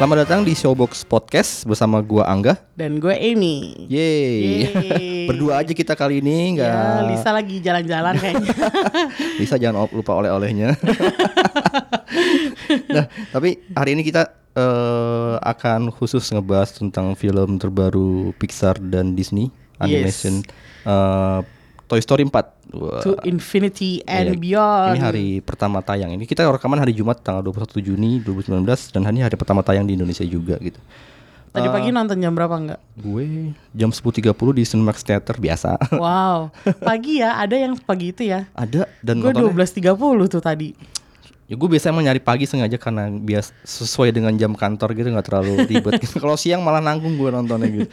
Selamat datang di Showbox Podcast bersama gua Angga. Dan gue Amy. Yeay. Yeay. Berdua aja kita kali ini nggak. Ya, Lisa lagi jalan-jalan kayaknya. Lisa jangan lupa oleh-olehnya. nah, tapi hari ini kita eh, akan khusus ngebahas tentang film terbaru Pixar dan Disney animation eh, Toy Story 4. Wah. to Infinity and Iya, Beyond. Ini hari pertama tayang. Ini kita rekaman hari Jumat tanggal 21 Juni 2019 dan ini hari pertama tayang di Indonesia juga gitu. Tadi Eh, pagi nonton jam berapa enggak? Gue jam 10.30 di Cinemax Theater biasa. Wow. Pagi ya, ada yang pagi itu ya. Ada dan Gue nontonnya 12.30 tuh tadi. Ya gue biasanya mau nyari pagi sengaja karena bias sesuai dengan jam kantor gitu nggak terlalu ribet. gitu. Kalau siang malah nanggung gue nontonnya gitu.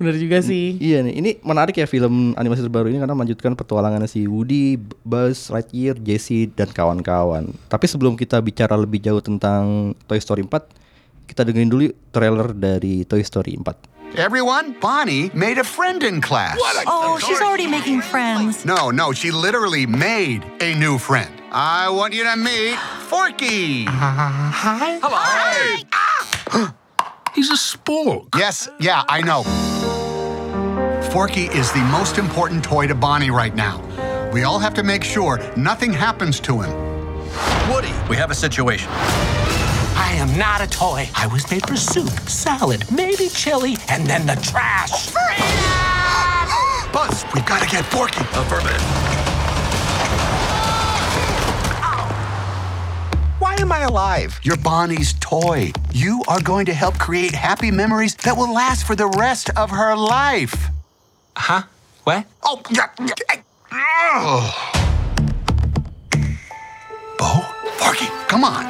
Bener juga sih. iya nih, ini menarik ya film animasi terbaru ini karena melanjutkan petualangannya si Woody, Buzz Lightyear, Jessie dan kawan-kawan. Tapi sebelum kita bicara lebih jauh tentang Toy Story 4, kita dengerin dulu trailer dari Toy Story 4. Everyone, Bonnie made a friend in class. Oh, she's already making friends. No, no, she literally made a new friend. I want you to meet Forky. Hi. Hello. He's a spork. Yes, yeah, I know. Forky is the most important toy to Bonnie right now. We all have to make sure nothing happens to him. Woody, we have a situation. I am not a toy. I was made for soup, salad, maybe chili, and then the trash. Buzz, we've got to get Forky. Affirmative. Am I alive? You're Bonnie's toy. You are going to help create happy memories that will last for the rest of her life. Huh? What? Oh, yeah. yeah. Ugh. Bo? Forky, come on.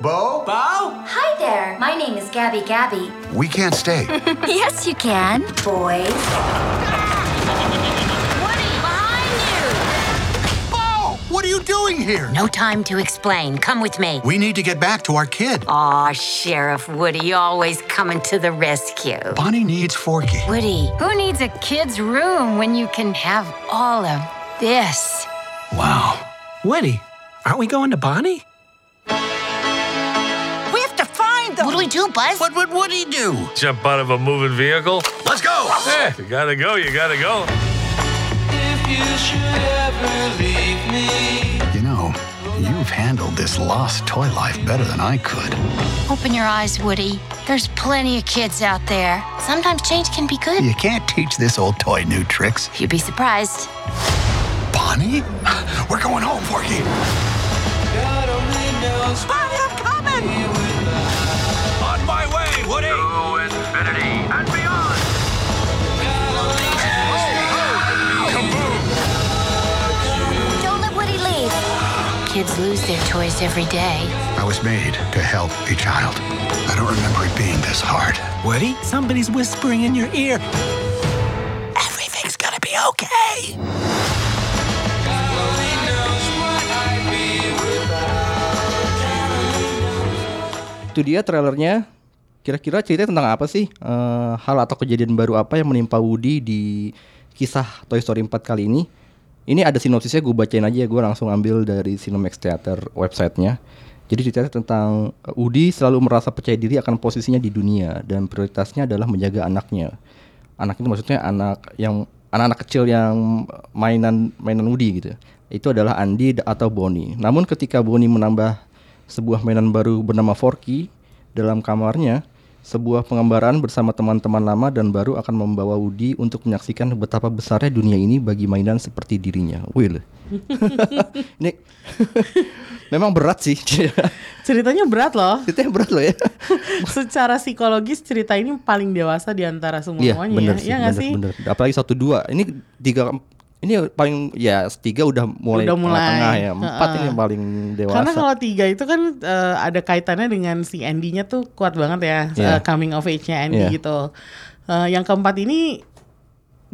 Bo? Bo? Hi there. My name is Gabby Gabby. We can't stay. Yes, you can. Boys. What are you doing here? No time to explain. Come with me. We need to get back to our kid. Aw, Sheriff Woody, always coming to the rescue. Bonnie needs Forky. Woody, who needs a kid's room when you can have all of this? Wow. Woody, aren't we going to Bonnie? We have to find them. What do we do, Buzz? What would Woody do? Jump out of a moving vehicle. Let's go. Eh, you gotta go, you gotta go. You know, you've handled this lost toy life better than I could. Open your eyes, Woody. There's plenty of kids out there. Sometimes change can be good. You can't teach this old toy new tricks. You'd be surprised. Bonnie? We're going home, Forky. Bonnie, I'm coming. On my way, Woody. To infinity Kids lose their toys every day. I was made to help a child. I don't remember it being this hard. Woody, somebody's whispering in your ear. Everything's gonna be okay. Itu dia trailernya. Kira-kira cerita tentang apa sih? Eh, hal atau kejadian baru apa yang menimpa Woody di kisah Toy Story 4 kali ini? Ini ada sinopsisnya gue bacain aja Gue langsung ambil dari Cinemax Theater websitenya. Jadi ceritanya tentang eh, Woody selalu merasa percaya diri akan posisinya di dunia Dan prioritasnya adalah menjaga anaknya. Anak itu maksudnya anak yang Anak-anak kecil yang mainan mainan Woody gitu Itu adalah Andy atau Bonnie Namun ketika Bonnie menambah sebuah mainan baru bernama Forky dalam kamarnya, sebuah pengembaraan bersama teman-teman lama dan baru akan membawa Woody untuk menyaksikan betapa besarnya dunia ini bagi mainan seperti dirinya. Wih, loh. ini memang berat sih. Ceritanya berat loh. Ceritanya berat loh ya. Secara psikologis cerita ini paling dewasa di antara Iya, semuanya bener ya. sih, Iya nggak bener, sih? bener. Apalagi satu dua. Ini tiga ini paling ya tiga udah mulai Udah mulai. tengah-tengah ya. Empat Heeh. ini yang paling dewasa. Karena kalau tiga itu kan eh, ada kaitannya dengan si Andy-nya tuh kuat banget ya, Iya. eh, coming of age-nya Andy Iya. gitu. Eh, yang keempat ini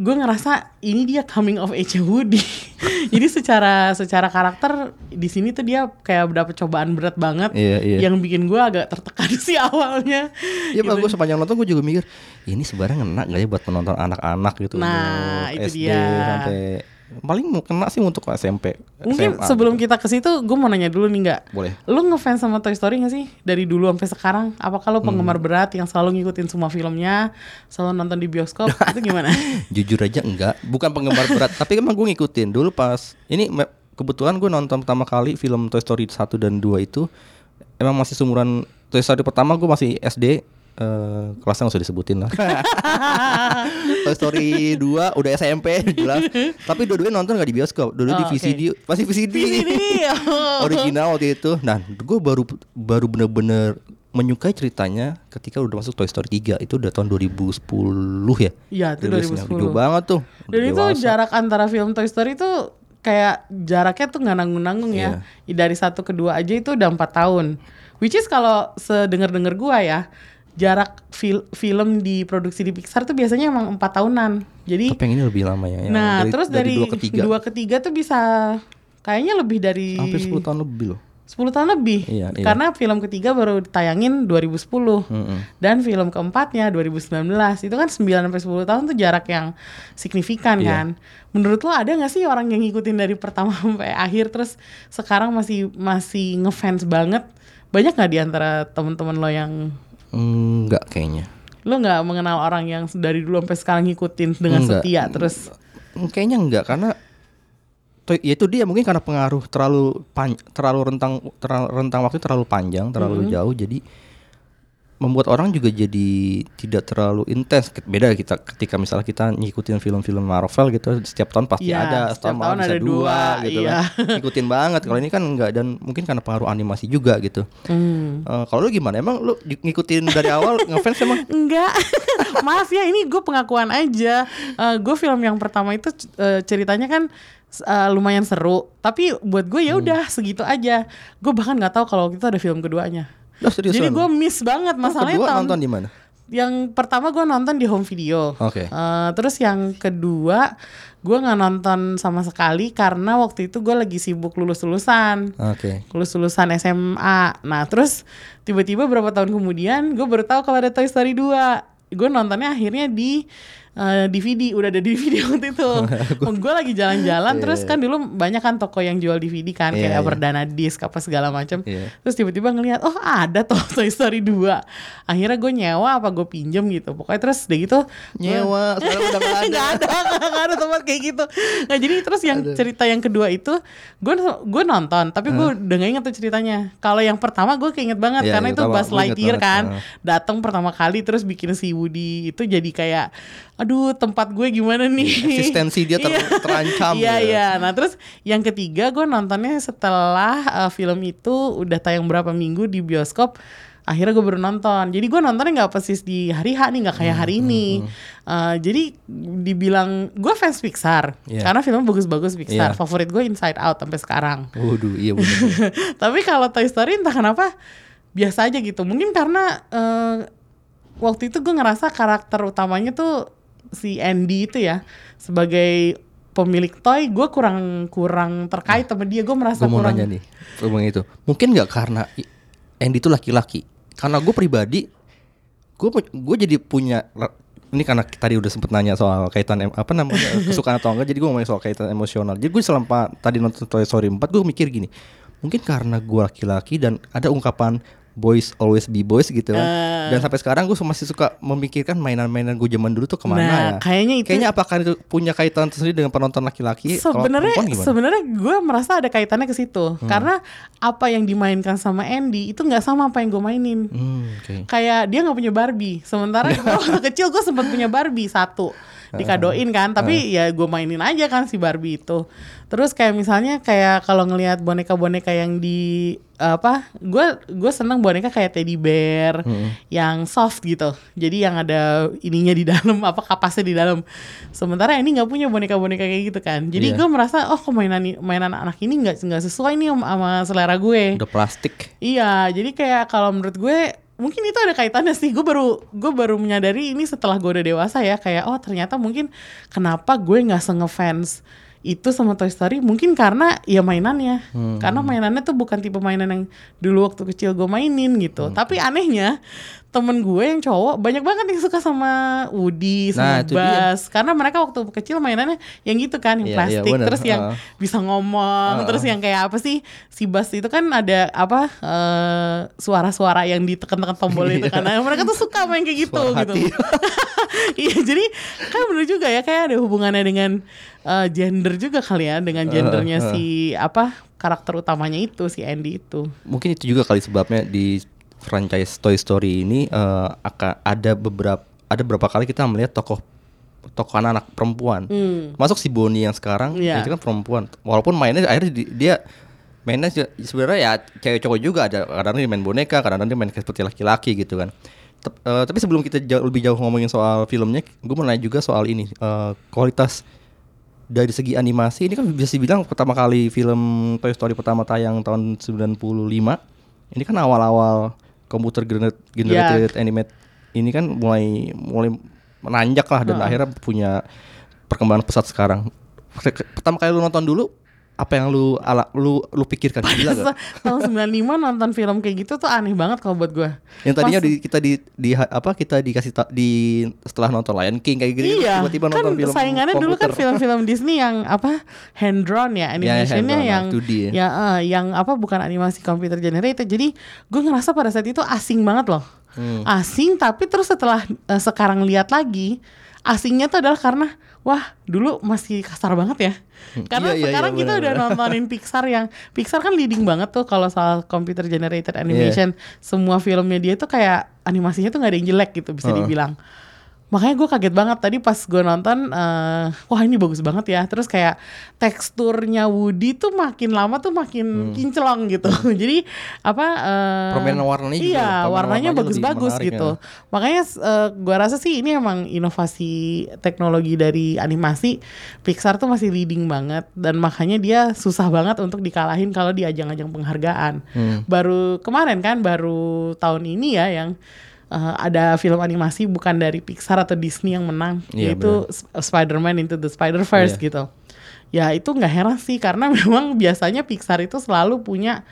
gue ngerasa ini dia coming of age Woody. Jadi secara secara karakter di sini tuh dia kayak dapat cobaan berat banget Iya, iya. yang bikin gue agak tertekan sih awalnya. Iya, Gitu. gue sepanjang nonton gue juga mikir ini sebenarnya ngena gak ya buat penonton anak-anak gitu. Nah, itu SD dia. sampai paling mau kena sih untuk SMP. Mungkin SMA sebelum gitu. kita ke situ, gue mau nanya dulu nih nggak? Boleh. Lu ngefans sama Toy Story gak sih dari dulu sampai sekarang? Apakah lu penggemar Hmm. berat yang selalu ngikutin semua filmnya, selalu nonton di bioskop? itu gimana? Jujur aja enggak, bukan penggemar berat, tapi emang gue ngikutin dulu pas ini kebetulan gue nonton pertama kali film Toy Story 1 dan 2 itu emang masih seumuran Toy Story pertama gue masih SD eh, kelasnya nggak usah disebutin lah. Toy Story 2 udah SMP jelas. Tapi dua-duanya nonton gak di bioskop, dua di Oh, VCD, masih VCD. VCD, oh. Original waktu itu. Nah, gue baru baru bener-bener menyukai ceritanya ketika udah masuk Toy Story 3 itu udah tahun 2010 ya. Iya, itu Rilisnya. 2010. Jauh banget tuh. Dan itu dewasa. jarak antara film Toy Story itu kayak jaraknya tuh nggak nanggung-nanggung ya. Dari satu ke dua aja itu udah empat tahun. Which is kalau sedenger-denger gua ya, jarak fil- film diproduksi di Pixar tuh biasanya emang empat tahunan. Jadi Tapi yang ini lebih lama ya. Nah, terus dari, dua ke tiga. dua ke tiga tuh bisa kayaknya lebih dari hampir 10 tahun lebih loh. 10 tahun lebih. Iya, iya. Karena film ketiga baru ditayangin 2010. Dan film keempatnya 2019. Itu kan 9 sampai 10 tahun tuh jarak yang signifikan Iya. kan. Menurut lo ada gak sih orang yang ngikutin dari pertama sampai akhir terus sekarang masih masih ngefans banget? Banyak gak di antara teman-teman lo yang Enggak kayaknya. lo nggak mengenal orang yang dari dulu sampai sekarang ngikutin dengan Enggak. setia terus Mm, Kayaknya enggak karena ya itu dia mungkin karena pengaruh terlalu pan, terlalu rentang terlalu rentang waktu terlalu panjang, terlalu Mm-hmm. jauh jadi membuat orang juga jadi tidak terlalu intens. Beda kita ketika misalnya kita ngikutin film-film Marvel gitu setiap tahun pasti Iya, ada, setiap tahun bisa ada dua, dua, gitu iya. kan. Ngikutin banget. Kalau ini kan enggak dan mungkin karena pengaruh animasi juga gitu. Hmm. Eh, kalau lu gimana? Emang lu ngikutin dari awal ngefans emang? Enggak, maaf ya ini gue pengakuan aja. gue film yang pertama itu eh, ceritanya kan eh, lumayan seru, tapi buat gue ya udah segitu aja. Gue bahkan nggak tahu kalau itu ada film keduanya. Lah seriusan Jadi gue miss banget Oh, masalahnya kedua tahun- nonton di mana? Yang pertama gue nonton di home video. Oke. Eh, terus yang kedua gue nggak nonton sama sekali karena waktu itu gue lagi sibuk lulus lulusan Oke. lulus lulusan SMA. Nah terus tiba-tiba berapa tahun kemudian gue baru tahu kalau ada Toy Story 2 Gue nontonnya akhirnya di eh, DVD udah ada DVD waktu itu. gue lagi jalan-jalan terus kan dulu banyak kan toko yang jual DVD kan Iya, kayak iya. perdana disk apa segala macam. Iya. Terus tiba-tiba ngelihat oh ada toh Toy Story 2 Akhirnya gue nyewa apa gue pinjem gitu. Pokoknya terus udah gitu Nyewa, sekarang udah nggak ada. nggak ada nggak ada tempat kayak gitu nah jadi terus yang cerita yang kedua itu gue gue nonton tapi gue udah gak inget tuh ceritanya kalau yang pertama gue keinget banget Iya, karena yang itu Buzz inget Lightyear kan datang pertama kali terus bikin si Woody itu jadi kayak aduh tempat gue gimana nih Eksistensi dia ter- Iya. terancam iya ya. iya nah terus yang ketiga gue nontonnya setelah uh, film itu udah tayang berapa minggu di bioskop akhirnya gue baru nonton jadi gue nontonnya nggak persis di hari H nih nggak kayak Hmm, hari ini Uh, jadi dibilang gue fans Pixar Iya. karena film bagus-bagus Pixar Iya. favorit gue Inside Out sampai sekarang Waduh, iya benar. tapi kalau Toy Story entah kenapa biasa aja gitu mungkin karena uh, waktu itu gue ngerasa karakter utamanya tuh si Andy itu ya sebagai pemilik toy gue kurang kurang terkait sama dia gue merasa gue mau kurang nanya nih, ngomong itu. Mungkin nggak karena Andy itu laki-laki? Karena gue pribadi, gue gue jadi punya ini karena tadi udah sempet nanya soal kaitan apa namanya kesukaan atau enggak, jadi gue ngomongin soal kaitan emosional. Jadi gue selama tadi nonton Toy Story 4 gue mikir gini, mungkin karena gue laki-laki dan ada ungkapan boys always be boys gitu kan. Eh. Dan sampai sekarang gue masih suka memikirkan mainan-mainan gue zaman dulu tuh ke mana Nah, ya. kayaknya itu- Kayaknya apakah itu punya kaitan tersendiri dengan penonton laki-laki? Sebenarnya sebenarnya gue merasa ada kaitannya ke situ karena apa yang dimainkan sama Andy itu nggak sama apa yang gue mainin Hmm, oke. kayak dia nggak punya Barbie sementara gue waktu kecil gue sempat punya Barbie satu dikadoin kan tapi ya gue mainin aja kan si Barbie itu. Terus kayak misalnya kayak kalau ngelihat boneka-boneka yang di apa gue gue seneng boneka kayak teddy bear yang soft gitu. Jadi yang ada ininya di dalam apa kapasnya di dalam. Sementara ini nggak punya boneka-boneka kayak gitu kan. Jadi Iya. gue merasa oh kok mainan mainan anak ini nggak nggak sesuai nih sama- sama selera gue. Udah plastik. Iya, jadi kayak kalau menurut gue mungkin itu ada kaitannya sih. Gue baru gue baru menyadari ini setelah gue udah dewasa ya. Kayak oh ternyata mungkin kenapa gue nggak ngefans itu sama Toy Story? Mungkin karena ya mainannya. Karena mainannya tuh bukan tipe mainan yang dulu waktu kecil gue mainin gitu. Tapi anehnya temen gue yang cowok banyak banget yang suka sama Woody Nah, sama dia. Buzz. Karena mereka waktu kecil mainannya yang gitu kan yang Iya, iya, plastik bener. terus yang bisa ngomong terus yang kayak apa sih si Buzz itu kan ada apa eh, suara-suara yang ditekan-tekan tombol itu kan. Nah, mereka tuh suka main kayak gitu Suara gitu. iya jadi kan bener juga ya kayak ada hubungannya dengan eh, gender juga kali ya dengan gendernya heeh. si apa karakter utamanya itu si Andy itu. Mungkin itu juga kali sebabnya di franchise Toy Story ini eh, akan ada beberapa ada beberapa kali kita melihat tokoh tokoh anak-anak perempuan. Masuk si Bonnie yang sekarang Hmm. Iya. itu kan perempuan. Walaupun mainnya akhirnya di- dia mainnya se- sebenarnya ya cewek cowok juga ada kadang-kadang dia main boneka, kadang-kadang dia main seperti laki-laki gitu kan. Tep- eh, tapi sebelum kita jauh, lebih jauh ngomongin soal filmnya, gue mau nanya juga soal ini eh, kualitas dari segi animasi ini kan bisa dibilang pertama kali film Toy Story pertama tayang tahun 95 ini kan awal-awal komputer gener- generated animate ini kan mulai mulai menanjak lah dan akhirnya punya perkembangan pesat sekarang. Pertama kali lu nonton dulu apa yang lu ala lu lu pikirkan gila gak? tahun 95 nonton film kayak gitu tuh aneh banget kalau buat gue yang tadinya Pas- di, kita di, di apa kita dikasih ta- di setelah nonton Lion King kayak gitu Iya, tiba-tiba kan nonton film saingannya dulu kan film-film Disney yang apa hand drawn ya, animationnya hand drawn, yang 2D ya. ya eh, yang apa bukan animasi computer generated. Jadi gue ngerasa pada saat itu asing banget loh, Hmm. asing. Tapi terus setelah eh, sekarang lihat lagi, asingnya tuh adalah karena wah dulu masih kasar banget ya. Iya, Karena iya, iya, sekarang kita udah nontonin Pixar yang Pixar kan leading banget tuh kalau soal computer generated Iya. animation. Semua filmnya dia tuh kayak animasinya tuh nggak ada yang jelek gitu bisa Heeh. dibilang. Makanya gue kaget banget tadi pas gue nonton, eh, wah ini bagus banget ya. Terus kayak teksturnya Woody tuh makin lama tuh makin kinclong gitu. Jadi apa? eh, Permainan warnanya juga, Iya, warnanya bagus-bagus lebih gitu. menarik, Makanya eh, gua rasa sih ini emang inovasi teknologi dari animasi Pixar tuh masih leading banget dan makanya dia susah banget untuk dikalahin kalau di ajang-ajang penghargaan. Hmm. Baru kemarin kan baru tahun ini ya yang eh, ada film animasi bukan dari Pixar atau Disney yang menang Iya, yaitu Sp- Spider-Man Into the Spider-Verse Iya. gitu. Ya itu nggak heran sih karena memang biasanya Pixar itu selalu punya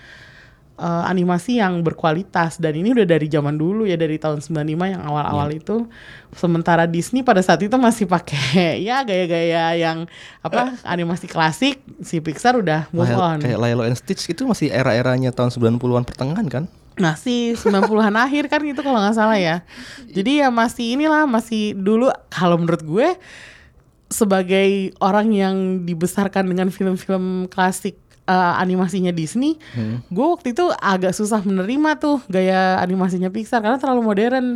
eh, animasi yang berkualitas. Dan ini udah dari zaman dulu ya dari tahun 95 yang awal-awal Iya. itu. Sementara Disney pada saat itu masih pakai ya gaya-gaya yang apa animasi klasik si Pixar udah move Lilo- on. Kayak Lilo and Stitch itu masih era-eranya tahun 90-an pertengahan kan? masih 90-an akhir kan itu kalau nggak salah ya. Jadi ya masih inilah masih dulu kalau menurut gue sebagai orang yang dibesarkan dengan film-film klasik eh, animasinya Disney, Hmm. gue waktu itu agak susah menerima tuh gaya animasinya Pixar karena terlalu modern.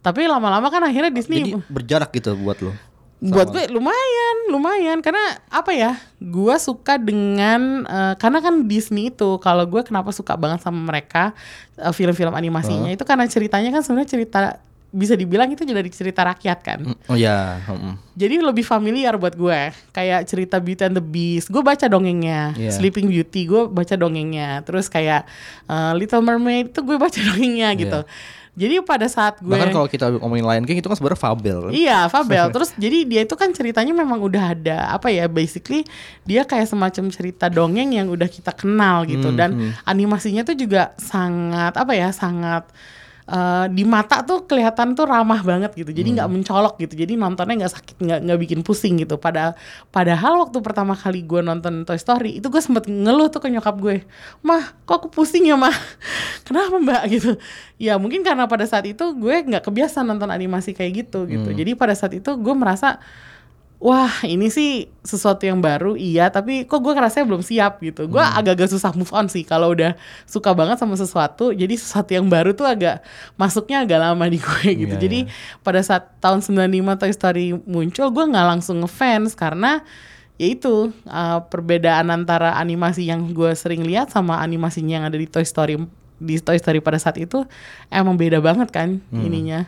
Tapi lama-lama kan akhirnya Disney Jadi berjarak gitu buat lo. buat gue lumayan, lumayan karena apa ya? Gue suka dengan eh, karena kan Disney itu kalau gue kenapa suka banget sama mereka eh, film-film animasinya itu karena ceritanya kan sebenarnya cerita bisa dibilang itu dari cerita rakyat kan. Oh ya, mm. Jadi lebih familiar buat gue. Kayak cerita Beauty and the Beast, gue baca dongengnya. Iya. Sleeping Beauty, gue baca dongengnya. Terus kayak uh, Little Mermaid itu gue baca dongengnya gitu. Jadi pada saat gue bahkan kalau kita ngomongin Lion King itu kan sebenarnya fabel kan? Iya, Fabel. Terus jadi dia itu kan ceritanya memang udah ada apa ya? Basically dia kayak semacam cerita dongeng yang udah kita kenal gitu Hmm, dan animasinya tuh juga sangat apa ya? Sangat eh, di mata tuh kelihatan tuh ramah banget gitu. Jadi nggak mencolok gitu. Jadi nontonnya nggak sakit, nggak nggak bikin pusing gitu. Pada padahal waktu pertama kali gue nonton Toy Story itu gue sempet ngeluh tuh ke nyokap gue, mah kok aku pusing ya mah? Kenapa mbak gitu? Ya mungkin karena pada saat itu gue nggak kebiasaan nonton animasi kayak gitu gitu. Jadi pada saat itu gue merasa wah ini sih sesuatu yang baru iya tapi kok gue ngerasa belum siap gitu. Gue agak-agak susah move on sih kalau udah suka banget sama sesuatu. Jadi sesuatu yang baru tuh agak masuknya agak lama di gue gitu. Iya, jadi pada saat tahun 95 Toy Story muncul gue nggak langsung ngefans karena ya itu uh, perbedaan antara animasi yang gue sering lihat sama animasinya yang ada di Toy Story di Toy Story pada saat itu emang beda banget kan ininya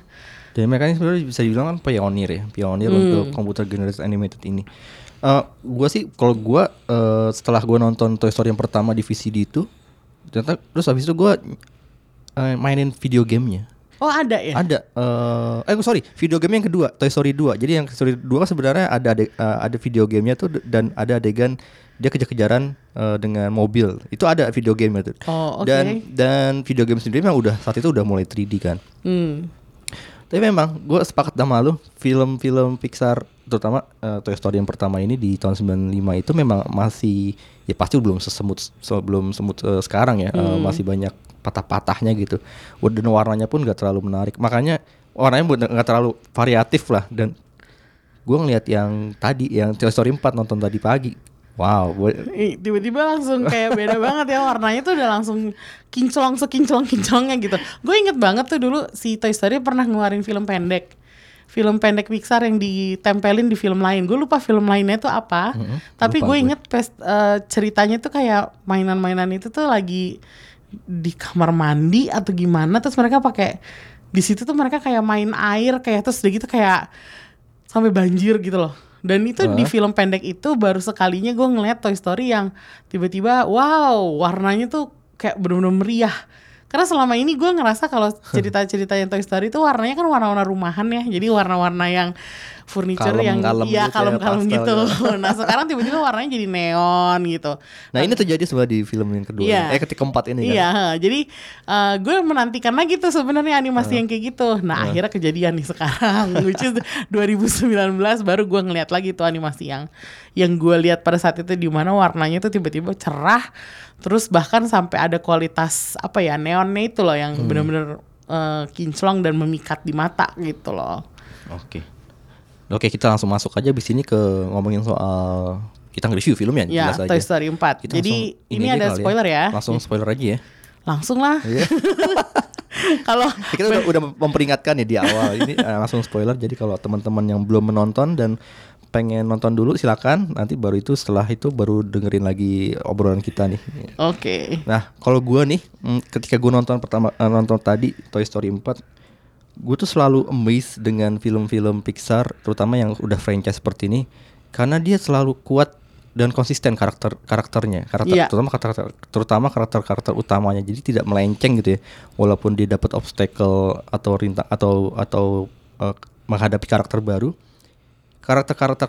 Dan mereka ini sebenarnya bisa dibilang kan pionir ya, pionir Hmm. untuk computer generated animated ini. Eh gua sih kalau gua eh, setelah gua nonton Toy Story yang pertama di VCD itu, ternyata terus habis itu gua eh, mainin video gamenya. Oh ada ya? Ada eh eh sorry, video game yang kedua, Toy Story 2. Jadi yang Toy Story 2 kan sebenarnya ada ade- eh, ada video gamenya tuh dan ada adegan dia kejar-kejaran eh, dengan mobil. Itu ada video game itu. Oh, oke. Dan dan video game sendiri memang udah saat itu udah mulai 3D kan. Hmm. Tapi memang gue sepakat sama lu film-film Pixar terutama eh, Toy Story yang pertama ini di tahun 95 itu memang masih ya pasti belum sesemut sebelum semut eh, sekarang ya Eh, masih banyak patah-patahnya gitu. Dan warnanya pun gak terlalu menarik. Makanya warnanya nggak terlalu variatif lah dan gue ngeliat yang tadi yang Toy Story 4 nonton tadi pagi. Wow, tiba-tiba langsung kayak beda banget ya warnanya tuh udah langsung kinclong sekinclong kinclongnya gitu. Gue inget banget tuh dulu si Toy Story pernah ngeluarin film pendek, film pendek Pixar yang ditempelin di film lain. Gue lupa film lainnya tuh apa, tapi lupa gue gue. inget pes- eh, ceritanya tuh kayak mainan-mainan itu tuh lagi di kamar mandi atau gimana, terus mereka pakai di situ tuh mereka kayak main air kayak terus udah gitu kayak sampai banjir gitu loh. Dan itu di film pendek itu baru sekalinya gue ngeliat Toy Story yang tiba-tiba wow warnanya tuh kayak bener-bener meriah. Karena selama ini gue ngerasa kalau cerita-cerita yang Toy Story itu warnanya kan warna-warna rumahan ya. Jadi warna-warna yang furniture Kalem, yang kalem iya gitu ya, kalem-kalem gitu. gitu. nah sekarang tiba-tiba warnanya jadi neon gitu. Nah ini terjadi sebenarnya di film yang kedua, Iya. ini. eh ketika keempat ini kan. Iya, jadi uh, gue menantikan lagi tuh sebenarnya animasi yang kayak gitu. Nah, akhirnya kejadian nih sekarang, which is 2019 baru gue ngeliat lagi tuh animasi yang yang gue lihat pada saat itu di mana warnanya tuh tiba-tiba cerah, terus bahkan sampai ada kualitas apa ya neonnya itu loh yang bener-bener uh, kinclong dan memikat di mata gitu loh. Oke. Oke, kita langsung masuk aja di sini ke ngomongin soal kita nge-review filmnya Ya, jelas aja. Toy Story 4. Kita Jadi ini aja ada kali spoiler ya. Langsung spoiler aja ya. Langsung lah. Iya. Kalau kita udah, udah memperingatkan ya di awal ini eh, langsung spoiler. Jadi kalau teman-teman yang belum menonton dan pengen nonton dulu silakan. Nanti baru itu setelah itu baru dengerin lagi obrolan kita nih. Oke. Nah, kalau gua nih, mm, ketika gua nonton pertama eh, nonton tadi Toy Story 4, gue tuh selalu amazed dengan film-film Pixar, terutama yang udah franchise seperti ini, karena dia selalu kuat dan konsisten karakter karakternya, karakter Iya. terutama karakter terutama karakter karakter utamanya. Jadi tidak melenceng gitu ya, walaupun dia dapat obstacle atau rintang atau atau eh, menghadapi karakter baru, karakter-karakter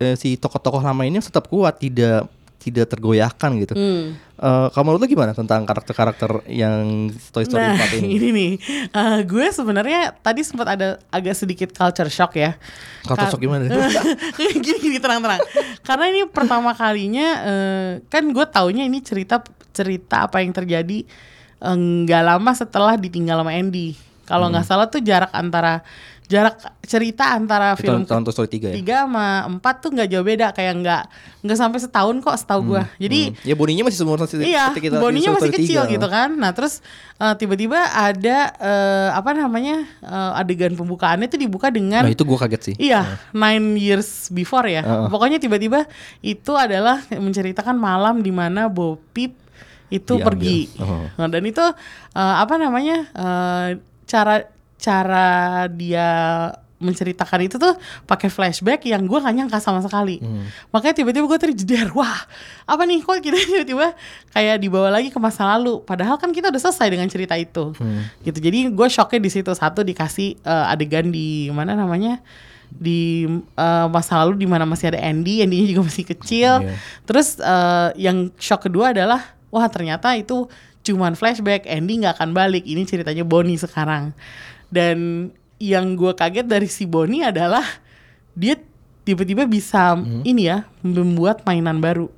eh, si tokoh-tokoh lama ini tetap kuat, tidak tidak tergoyahkan gitu. Hmm. Eh, kamu menurut lu gimana tentang karakter-karakter yang Toy Story nah, 4 ini? ini nih, eh, gue sebenarnya tadi sempat ada agak sedikit culture shock ya. Culture Ka- shock gimana? gini gini tenang-tenang. Karena ini pertama kalinya eh, kan gue taunya ini cerita cerita apa yang terjadi nggak lama setelah ditinggal sama Andy. Kalau nggak salah tuh jarak antara jarak cerita antara Itu film tahun Toy Story 3 ya? tiga sama empat tuh nggak jauh beda kayak nggak nggak sampai setahun kok setahu gue. Jadi Hmm. Ya boninya masih semua masih Iya, seperti kita boninya masih kecil 3. gitu kan. Nah, terus eh, tiba-tiba ada eh, apa namanya eh, adegan pembukaannya itu dibuka dengan Nah itu gua kaget sih. Iya, nine years before ya. Heeh. Pokoknya tiba-tiba itu adalah menceritakan malam di mana Bo Peep itu Diambil. pergi. Oh. Nah, dan itu eh, apa namanya eh, cara cara dia menceritakan itu tuh pakai flashback yang gue gak nyangka sama sekali. Hmm. Makanya tiba-tiba gue terjeder, wah apa nih kok kita tiba-tiba kayak dibawa lagi ke masa lalu. Padahal kan kita udah selesai dengan cerita itu. Hmm. Gitu. Jadi gue shocknya di situ satu dikasih eh, adegan di mana namanya di eh, masa lalu di mana masih ada Andy, Andy juga masih kecil. Iya. Terus eh, yang shock kedua adalah wah ternyata itu cuman flashback, Andy nggak akan balik. Ini ceritanya Bonnie sekarang. Dan yang gue kaget dari si Bonnie adalah dia tiba-tiba bisa Hmm. ini ya membuat mainan baru.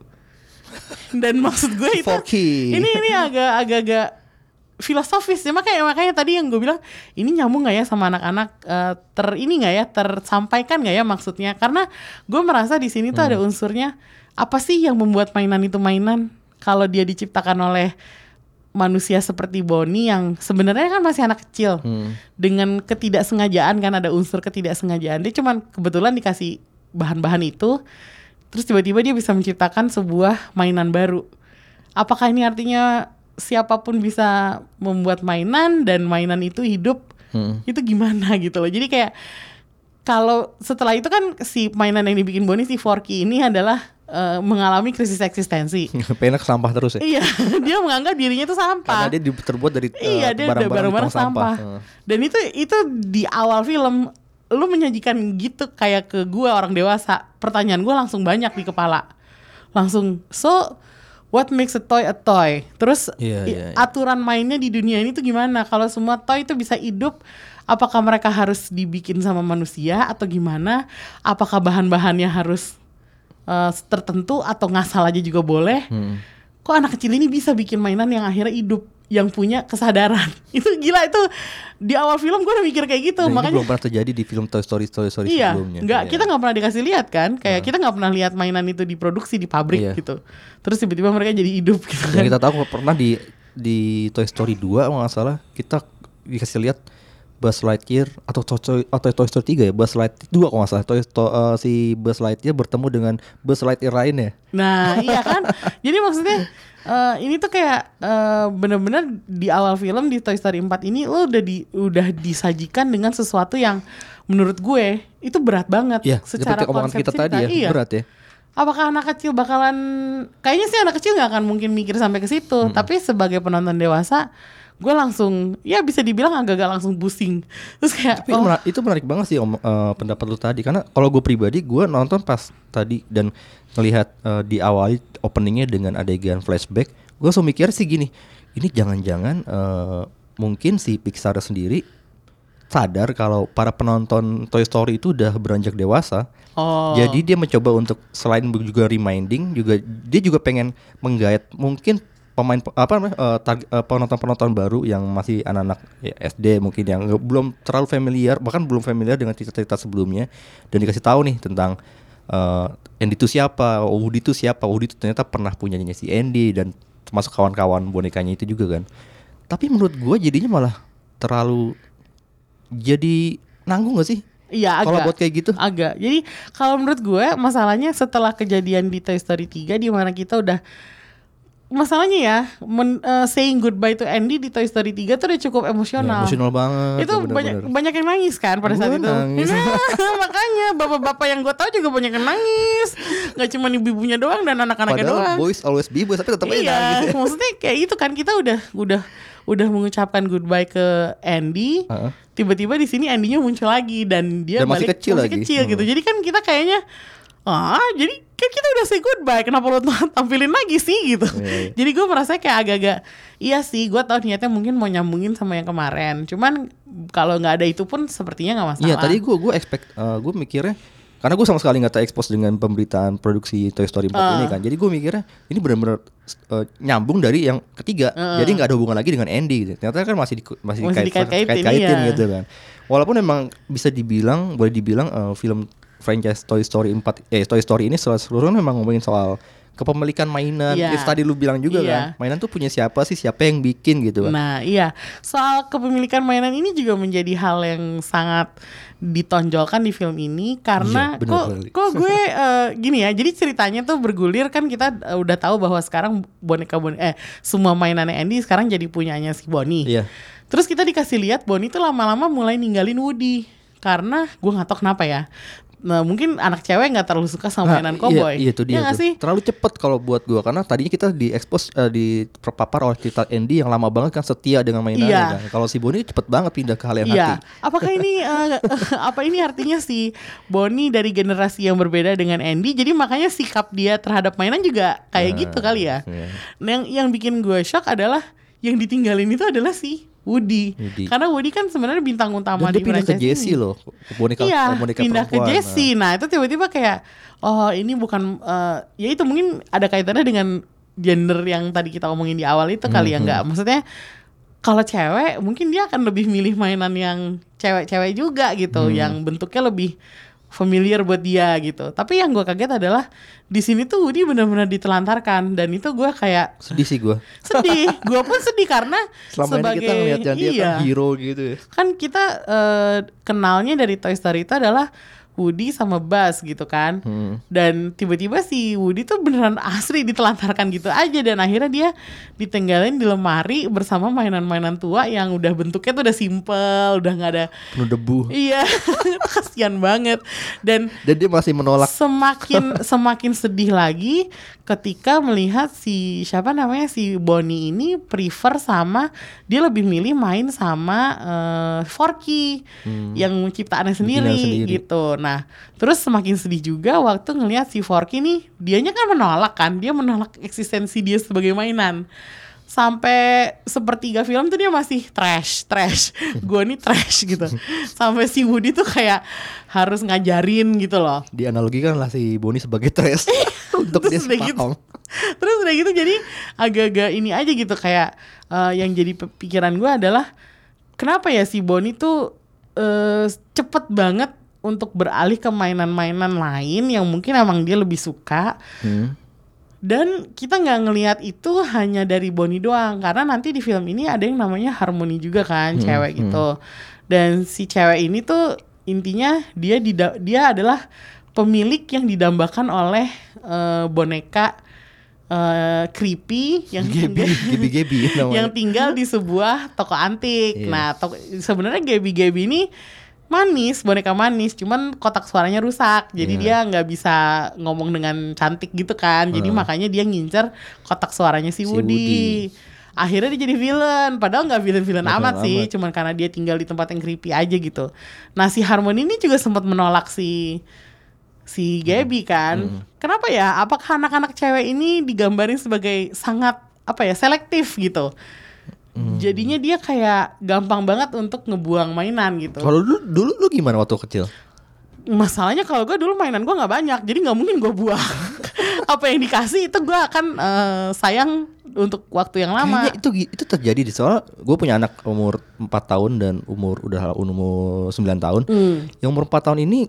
Dan maksud gue itu Forky. ini ini agak agak-agak filosofis ya. Makanya makanya tadi yang gue bilang ini nyambung nggak ya sama anak-anak? Eh, ter ini nggak ya? Tersampaikan nggak ya maksudnya? Karena gue merasa di sini tuh ada unsurnya. Apa sih yang membuat mainan itu mainan? Kalau dia diciptakan oleh manusia seperti Bonnie yang sebenarnya kan masih anak kecil. Hmm. dengan ketidaksengajaan kan ada unsur ketidaksengajaan. Dia cuman kebetulan dikasih bahan-bahan itu terus tiba-tiba dia bisa menciptakan sebuah mainan baru. Apakah ini artinya siapa pun bisa membuat mainan dan mainan itu hidup? Hmm. itu gimana gitu loh. Jadi kayak kalau setelah itu kan si mainan yang dibikin Bonnie si Forky ini adalah eh, mengalami krisis eksistensi. Ke sampah terus ya. iya, dia menganggap dirinya itu sampah. Karena dia di- terbuat dari eh, iya, dia barang-barang sampah. Heeh. Dan itu itu di awal film lu menyajikan gitu kayak ke gua orang dewasa. Pertanyaan gua langsung banyak di kepala. Langsung, so what makes a toy a toy? Terus i- iya, iya. aturan mainnya di dunia ini tuh gimana? Kalau semua toy itu bisa hidup, apakah mereka harus dibikin sama manusia atau gimana? Apakah bahan-bahannya harus eh, tertentu atau ngasal aja juga boleh? Hmm. Kok anak kecil ini bisa bikin mainan yang akhirnya hidup, yang punya kesadaran? itu gila itu di awal film gue udah mikir kayak gitu, Dan ini makanya belum pernah terjadi di film Toy Story Toy Story Iya, sebelumnya. nggak Iya. kita nggak pernah dikasih lihat kan, kayak kita nggak pernah lihat mainan itu diproduksi di pabrik Iya. gitu. Terus tiba-tiba mereka jadi hidup gitu kan. Yang kita tahu pernah di di Toy Story 2 kalau nggak salah kita dikasih lihat Buzz Lightyear atau Toy, atau Toy Story 3 ya Buzz Lightyear 2 kalau nggak salah Toy, to- eh, si Buzz Lightyear bertemu dengan Buzz Lightyear lainnya Nah, iya kan? Jadi maksudnya eh, ini tuh kayak eh, bener-bener di awal film di Toy Story 4 ini lo udah di udah disajikan dengan sesuatu yang menurut gue itu berat banget Iya secara omongan kita cerita. tadi ya Iya. berat ya Apakah anak kecil bakalan kayaknya sih anak kecil nggak akan mungkin mikir sampai ke situ, tapi sebagai penonton dewasa gue langsung ya bisa dibilang agak-agak langsung pusing. Terus kayak Tapi oh, mena- itu menarik banget sih om, eh, pendapat lu tadi karena kalau gue pribadi gue nonton pas tadi dan melihat eh, diawali openingnya dengan adegan flashback gue langsung mikir sih gini ini jangan-jangan eh, mungkin si Pixar sendiri sadar kalau para penonton Toy Story itu udah beranjak dewasa Oh. jadi dia mencoba untuk selain juga reminding juga dia juga pengen menggait mungkin pemain apa namanya eh, target- eh, penonton-penonton baru yang masih anak-anak ya, SD mungkin yang belum terlalu familiar bahkan belum familiar dengan cerita-cerita sebelumnya dan dikasih tahu nih tentang eh, Andy itu siapa, Woody itu siapa, Woody itu ternyata pernah punyanya si Andy dan termasuk kawan-kawan bonekanya itu juga kan. Tapi menurut gua jadinya malah terlalu jadi nanggung gak sih? Iya Kalau agak. buat kayak gitu? Agak. Jadi kalau menurut gue masalahnya setelah kejadian di Toy Story 3 di mana kita udah masalahnya ya men- eh, saying goodbye to Andy di Toy Story 3 tuh udah cukup emosional. Ya, emosional banget. itu bener-bener. banyak banyak yang nangis kan pada saat itu. nangis. Nah, makanya bapak-bapak yang gue tahu juga banyak yang nangis. Gak cuma ibu-ibunya doang dan anak-anaknya Padahal doang. boys always be boys tapi tetap aja iya, nangis ya. maksudnya kayak itu kan kita udah udah udah mengucapkan goodbye ke Andy. Tiba-tiba di sini Andy-nya muncul lagi dan dia Dan masih balik kecil masih lagi. kecil gitu. Hmm. Jadi kan kita kayaknya ah jadi kan kita udah say goodbye kenapa lo tampilin lagi sih gitu. Iya, iya. Jadi gue merasa kayak agak-agak iya sih gue tau niatnya mungkin mau nyambungin sama yang kemarin. Cuman kalau nggak ada itu pun sepertinya nggak masalah. Iya tadi gue gue expect gue mikirnya karena gue sama sekali nggak terekspos dengan pemberitaan produksi Toy Story 4 Ah. ini kan. Jadi gue mikirnya ini benar-benar eh, nyambung dari yang ketiga. Jadi nggak ada hubungan lagi dengan Andy gitu. Ternyata kan masih di, masih, Masih dikait- dikait-kaitin, kait-kaitin iya. gitu kan. Walaupun memang bisa dibilang boleh dibilang eh, film franchise Toy Story 4 eh Toy Story ini secara keseluruhan memang ngomongin soal kepemilikan mainan. Itu tadi lu bilang juga Iya. kan. Mainan tuh punya siapa sih? Siapa yang bikin gitu kan. Nah iya soal kepemilikan mainan ini juga menjadi hal yang sangat ditonjolkan di film ini karena Iya, kok kali. kok gue eh, gini ya jadi ceritanya tuh bergulir kan kita eh, udah tahu bahwa sekarang boneka boneka eh semua mainannya Andy sekarang jadi punyanya si Bonnie. Iya. Terus kita dikasih lihat Bonnie tuh lama-lama mulai ninggalin Woody karena gue nggak tahu kenapa ya. Nah mungkin anak cewek nggak terlalu suka sama mainan Nah, cowboy. Iya, iya itu dia nggak tuh. sih? Terlalu cepet kalau buat gua karena tadinya kita diekspos eh, di terpapar oleh cerita Andy yang lama banget kan setia dengan mainannya Iya. kan. Kalau si Bonnie cepet banget pindah ke hal yang Iya. hati. Apakah ini eh, apa ini artinya si Bonnie dari generasi yang berbeda dengan Andy? Jadi makanya sikap dia terhadap mainan juga kayak gitu kali ya. iya. Nah, yang yang bikin gue shock adalah yang ditinggalin itu adalah si Woody. Woody. Karena Woody kan sebenarnya bintang utama Dan di pindah ke ini. loh. Boneka iya, boneka pindah ke. Jessie. Nah, itu tiba-tiba kayak oh ini bukan eh, ya itu mungkin ada kaitannya dengan gender yang tadi kita omongin di awal itu kali ya Mhm. enggak. Maksudnya kalau cewek mungkin dia akan lebih milih mainan yang cewek-cewek juga gitu, Hmm. yang bentuknya lebih familiar buat dia gitu. Tapi yang gue kaget adalah di sini tuh Woody benar-benar ditelantarkan dan itu gue kayak Sedih sih gua. sedih. gue pun sedih karena Selama sebagai ini kita ngeliat dia iya kan hero gitu ya. kan kita eh, kenalnya dari Toy Story itu adalah Woody sama Buzz gitu kan. Hmm. Dan tiba-tiba si Woody tuh beneran asli ditelantarkan gitu aja dan akhirnya dia ditinggalin di lemari bersama mainan-mainan tua yang udah bentuknya tuh udah simple, udah nggak ada Penuh debu. Iya, kasihan banget. Dan Dan dia masih menolak. semakin semakin sedih lagi ketika melihat si siapa namanya si Bonnie ini prefer sama dia lebih milih main sama eh, Forky yang ciptaannya sendiri, Hmm. sendiri. gitu. Nah, terus semakin sedih juga waktu ngelihat si Forky nih, dianya kan menolak kan, dia menolak eksistensi dia sebagai mainan. Sampai sepertiga film tuh dia masih trash, trash. Gue nih trash gitu. Sampai si Woody tuh kayak harus ngajarin gitu loh. Dianalogikan lah si Bonnie sebagai trash untuk dia Terus udah gitu. Terus udah gitu jadi agak-agak ini aja gitu kayak eh, yang jadi pikiran gue adalah kenapa ya si Bonnie tuh eh, cepet banget untuk beralih ke mainan-mainan lain yang mungkin emang dia lebih suka Hmm. Dan kita nggak ngelihat itu hanya dari Bonnie doang karena nanti di film ini ada yang namanya Harmony juga kan cewek gitu dan si cewek ini tuh intinya dia dida- dia adalah pemilik yang didambakan oleh eh, boneka eh, creepy yang Gaby, Gaby, Gaby yang tinggal di sebuah toko antik. Yes. Nah, toko, sebenarnya Gaby Gaby ini manis, boneka manis, cuman kotak suaranya rusak. Jadi Iya. dia nggak bisa ngomong dengan cantik gitu kan. Jadi Heeh. makanya dia ngincer kotak suaranya si, Si Woody. Woody. Akhirnya dia jadi villain, padahal nggak villain-villain amat villain sih, amat. cuman karena dia tinggal di tempat yang creepy aja gitu. Nah si Harmony ini juga sempat menolak si si Gaby kan. Kenapa ya? Apakah anak-anak cewek ini digambarin sebagai sangat apa ya selektif gitu? Jadinya dia kayak gampang banget untuk ngebuang mainan gitu. Kalau dulu, dulu lu gimana waktu kecil? Masalahnya kalau gue dulu mainan gue nggak banyak, jadi nggak mungkin gue buang. apa yang dikasih itu gue akan eh, sayang untuk waktu yang lama. Kayaknya itu itu terjadi di soal gue punya anak umur 4 tahun dan umur udah umur 9 tahun. Hmm. Yang umur 4 tahun ini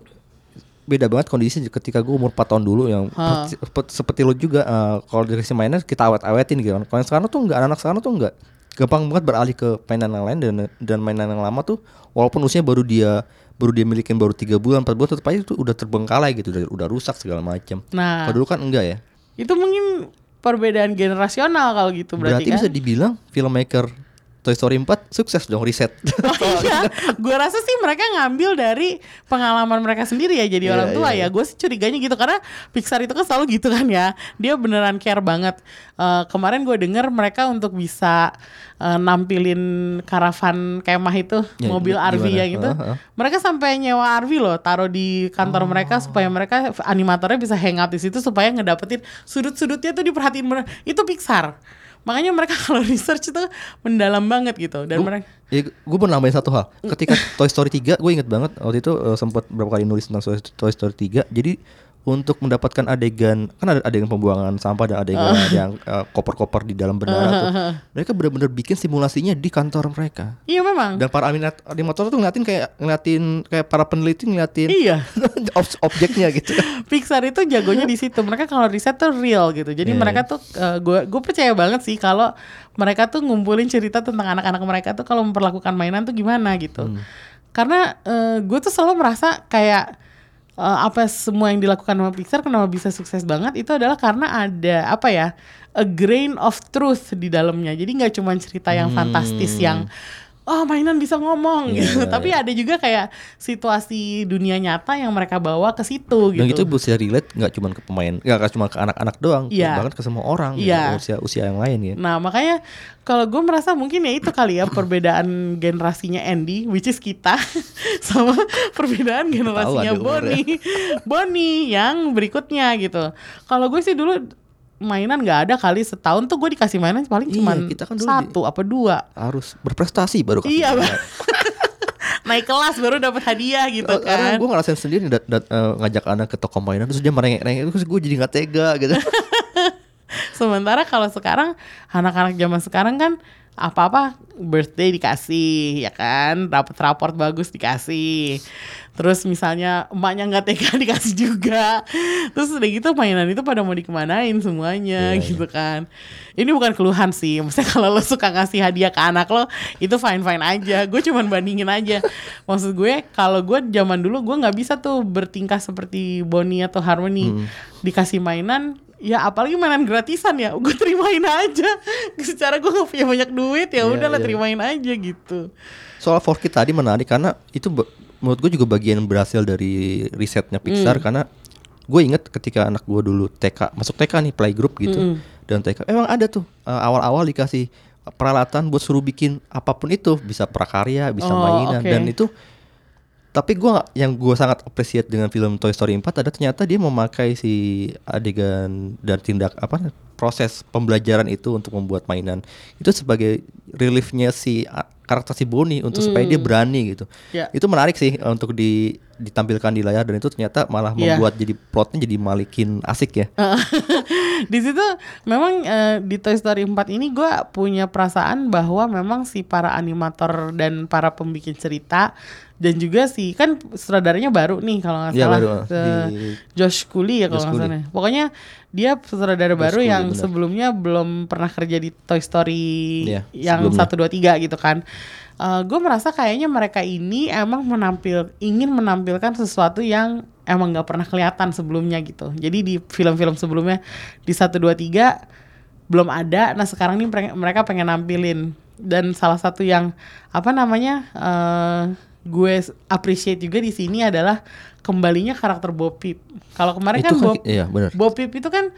beda banget kondisi ketika gue umur 4 tahun dulu yang seperti, seperti- lu juga eh, kalau dikasih mainan kita awet-awetin gitu kan. Kalau yang sekarang tuh enggak anak sekarang tuh enggak gampang banget beralih ke mainan yang lain dan dan mainan yang lama tuh walaupun usianya baru dia baru dia milikin baru tiga bulan empat bulan tetap aja itu udah terbengkalai gitu udah, udah rusak segala macam. Nah. Kalau dulu kan enggak ya. Itu mungkin perbedaan generasional kalau gitu Berarti, berarti, kan. bisa dibilang filmmaker Toy Story 4 sukses dong riset. Oh iya, gue rasa sih mereka ngambil dari pengalaman mereka sendiri ya jadi Iya, orang tua iya, ya. Gue sih curiganya gitu karena Pixar itu kan selalu gitu kan ya. Dia beneran care banget. Eh, kemarin gue denger mereka untuk bisa eh, nampilin karavan kemah itu Ya, mobil gimana? RV yang itu. Heeh. Mereka sampai nyewa RV loh, taruh di kantor mereka supaya mereka animatornya bisa hangout di situ supaya ngedapetin sudut-sudutnya tuh diperhatiin bener. Itu Pixar. Makanya mereka kalau research itu mendalam banget gitu dan mereka Ya, gue mau nambahin satu hal. Ketika Toy Story 3, gue inget banget waktu itu eh, sempat berapa kali nulis tentang Toy- Toy Story 3. Jadi untuk mendapatkan adegan kan ada adegan pembuangan sampah dan adegan yang eh, koper-koper di dalam bendara tuh. Mereka benar-benar bikin simulasinya di kantor mereka. Iya memang. Dan para animat- animator tuh ngeliatin kayak ngeliatin kayak para peneliti ngeliatin Iya. ob- objeknya gitu. Pixar itu jagonya di situ. Mereka kalau riset tuh real gitu. Jadi Iya, mereka tuh gue gue percaya banget sih kalau mereka tuh ngumpulin cerita tentang anak-anak mereka tuh kalau memperlakukan mainan tuh gimana gitu. Hmm. Karena gue tuh selalu merasa kayak eh, apa semua yang dilakukan sama Pixar kenapa bisa sukses banget itu adalah karena ada apa ya a grain of truth di dalamnya. Jadi nggak cuma cerita yang fantastis yang oh mainan bisa ngomong. Iya, gitu. iya, Tapi iya. ada juga kayak situasi dunia nyata yang mereka bawa ke situ Dan gitu. itu bisa relate nggak cuma ke pemain, nggak cuma ke anak-anak doang, Iya. bahkan ke semua orang, gitu, Iya. usia usia yang lain ya. Nah makanya kalau gue merasa mungkin ya itu kali ya perbedaan generasinya Andy, which is kita, sama perbedaan generasinya. Bonnie, Bonnie yang berikutnya gitu. Kalau gue sih dulu mainan nggak ada kali setahun tuh gue dikasih mainan paling Iya, cuma kita kan dulu satu apa dua. Harus berprestasi baru kasih Iya. Naik kelas baru dapat hadiah gitu Eh, Karena kan. gue ngerasain sendiri dat, dat- eh, ngajak anak ke toko mainan terus dia merengek-rengek terus gue jadi nggak tega gitu. Sementara kalau sekarang anak-anak zaman sekarang kan apa-apa birthday dikasih ya kan, dapat raport bagus dikasih. terus misalnya emaknya nggak tega dikasih juga. Terus udah gitu mainan itu pada mau dikemanain semuanya Iya, gitu kan. Ini bukan keluhan sih. Maksudnya kalau lo suka ngasih hadiah ke anak lo itu fine fine aja. Gue cuman bandingin aja. Maksud gue kalau gue zaman dulu gue nggak bisa tuh bertingkah seperti Bonnie atau Harmony. Hmm. dikasih mainan ya apalagi mainan gratisan ya. Gue terimain aja. Secara gue gak punya banyak duit ya Iya, udahlah iya. terimain aja gitu. Soal 4K tadi menarik karena itu menurut gue juga bagian berhasil dari risetnya Pixar karena gue inget ketika anak gue dulu TK masuk TK nih playgroup gitu dan TK emang ada tuh uh, awal-awal dikasih peralatan buat suruh bikin apa pun itu. Bisa prakarya bisa Oh, mainan oke. dan itu tapi gua yang gue sangat appreciate dengan film Toy Story 4 ada ternyata dia memakai si adegan dan tindak apa proses pembelajaran itu untuk membuat mainan itu sebagai reliefnya si karakter si Bonnie untuk supaya dia berani gitu Ya. itu menarik sih uh, untuk di ditampilkan di layar dan itu ternyata malah Iya. membuat jadi plotnya jadi malikin asik ya di situ memang eh, di Toy Story 4 ini gue punya perasaan bahwa memang si para animator dan para pembikin cerita dan juga si kan sutradaranya baru nih kalau nggak Iya, salah. baru, eh, di- Josh Cooley ya kalau Josh nggak salah pokoknya dia sutradara baru Cooley, yang benar. sebelumnya belum pernah kerja di Toy Story Iya, yang satu dua tiga gitu kan. Gue merasa kayaknya mereka ini emang menampil ingin menampilkan sesuatu yang emang nggak pernah kelihatan sebelumnya gitu. Jadi di film-film sebelumnya di satu dua tiga belum ada. Nah sekarang nih mereka- pengen nampilin. Dan salah satu yang apa namanya eh gue appreciate juga di sini adalah kembalinya karakter Bo Peep kalau kemarin Itu kan, kan Bo, ki- iya, Peep itu kan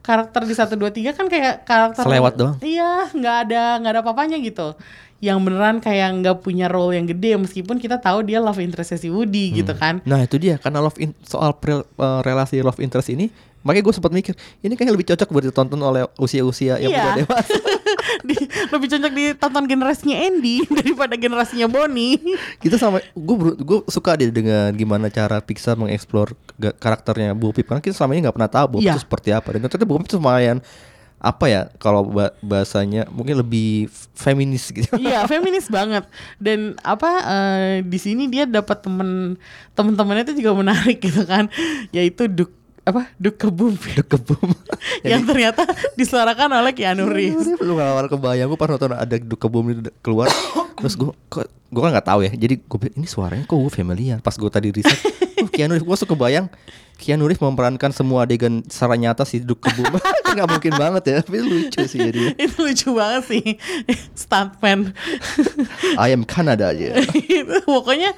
karakter di satu dua tiga kan kayak karakter Selewat doang. Iya, nggak ada nggak ada apa-apanya gitu. Yang beneran kayak nggak punya role yang gede meskipun kita tahu dia love interest si Woody gitu kan. Nah itu dia karena love in, soal pre- uh, relasi love interest ini makanya gue sempat mikir ini kayaknya lebih cocok buat ditonton oleh usia-usia yang Iya. udah dewasa. Di- lebih cocok ditonton generasinya Andy daripada generasinya Bonnie. Kita sama gue gue suka deh dengan gimana cara Pixar mengeksplor karakternya Bu Pip karena kita selama ini nggak pernah tahu Bu Pip Iya. itu seperti apa dan ternyata Bu Pip itu lumayan apa ya kalau ba- bahasanya mungkin lebih feminis gitu. iya, feminis banget. Dan apa eh, di sini dia dapat temen temen-temennya itu juga menarik gitu kan, yaitu Duk apa Duk Kebum Kebum. yang ternyata disuarakan oleh Keanu Reeves. Lu awal kebayang gue pas nonton ada Duke Kebum keluar terus gue kok gue kan nggak tahu ya jadi gue ini suaranya kok gue familiar pas gue tadi riset oh Keanu Reeves gue suka bayang Keanu Reeves memerankan semua adegan secara nyata si Duke Kebum nggak mungkin banget ya tapi lucu sih jadi itu lucu banget sih stuntman. I am Canada aja pokoknya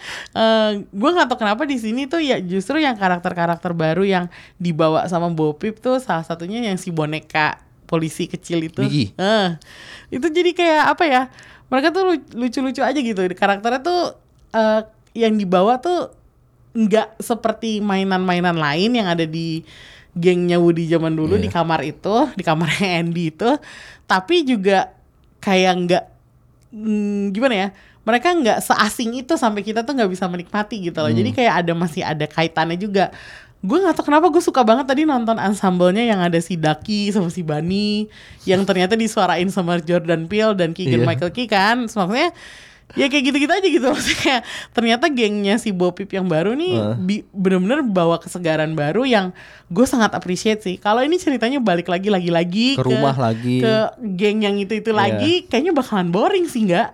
gue nggak tahu kenapa di sini tuh ya justru yang karakter-karakter baru yang dibawa sama Bo Peep tuh salah satunya yang si boneka polisi kecil itu. Eh, itu jadi kayak apa ya mereka tuh lu- lucu-lucu aja gitu. Karakternya tuh eh, yang dibawa tuh nggak seperti mainan-mainan lain yang ada di gengnya Woody zaman dulu Iya. di kamar itu di kamarnya Andy itu. Tapi juga kayak nggak mm, gimana ya mereka nggak seasing itu sampai kita tuh nggak bisa menikmati gitu loh. Jadi kayak ada masih ada kaitannya juga. Gue nggak tahu kenapa gue suka banget tadi nonton ensemble-nya yang ada si Daki sama si Bani yang ternyata disuarain sama Jordan Peele dan Keegan Iya. Michael Key kan. Maksudnya ya kayak gitu-gitu aja gitu maksudnya ternyata gengnya si Bopip yang baru nih bi- bener-bener bawa kesegaran baru yang gue sangat appreciate sih kalau ini ceritanya balik lagi lagi-lagi Ke rumah lagi. ke geng yang itu itu Iya. lagi kayaknya bakalan boring sih nggak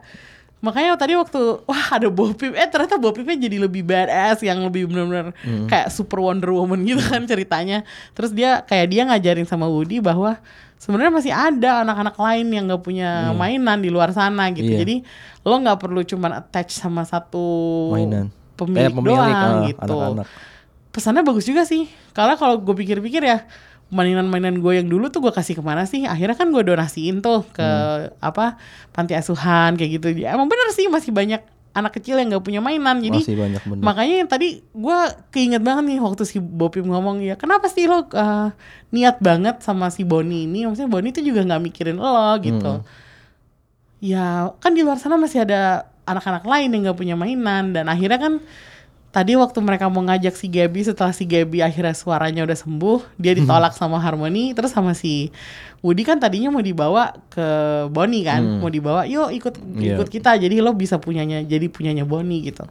makanya tadi waktu wah ada Bopip eh ternyata Bopipnya jadi lebih badass yang lebih benar-benar Hmm. kayak super Wonder Woman gitu kan ceritanya terus dia kayak dia ngajarin sama Woody bahwa sebenarnya masih ada anak-anak lain yang nggak punya mainan di luar sana gitu Hmm. Iya. jadi lo nggak perlu cuman attach sama satu mainan pemilik, Eh, pemilik doang ah, gitu anak-anak. pesannya bagus juga sih karena kalau gue pikir-pikir ya mainan-mainan gue yang dulu tuh gue kasih ke mana sih akhirnya kan gue donasiin tuh ke Hmm. apa panti asuhan kayak gitu ya, emang bener sih masih banyak anak kecil yang nggak punya mainan. Jadi Masih banyak bener. makanya yang tadi gue keinget banget nih waktu si Bopim ngomong ya kenapa sih lo uh, niat banget sama si Bonnie ini? Maksudnya Bonnie tuh juga nggak mikirin lo gitu. Ya kan di luar sana masih ada anak-anak lain yang nggak punya mainan. Dan akhirnya kan tadi waktu mereka mau ngajak si Gaby setelah si Gaby akhirnya suaranya udah sembuh dia ditolak sama Harmony terus sama si Woody kan tadinya mau dibawa ke Bonnie kan mau dibawa yuk ikut Iya. ikut kita jadi lo bisa punyanya jadi punyanya Bonnie gitu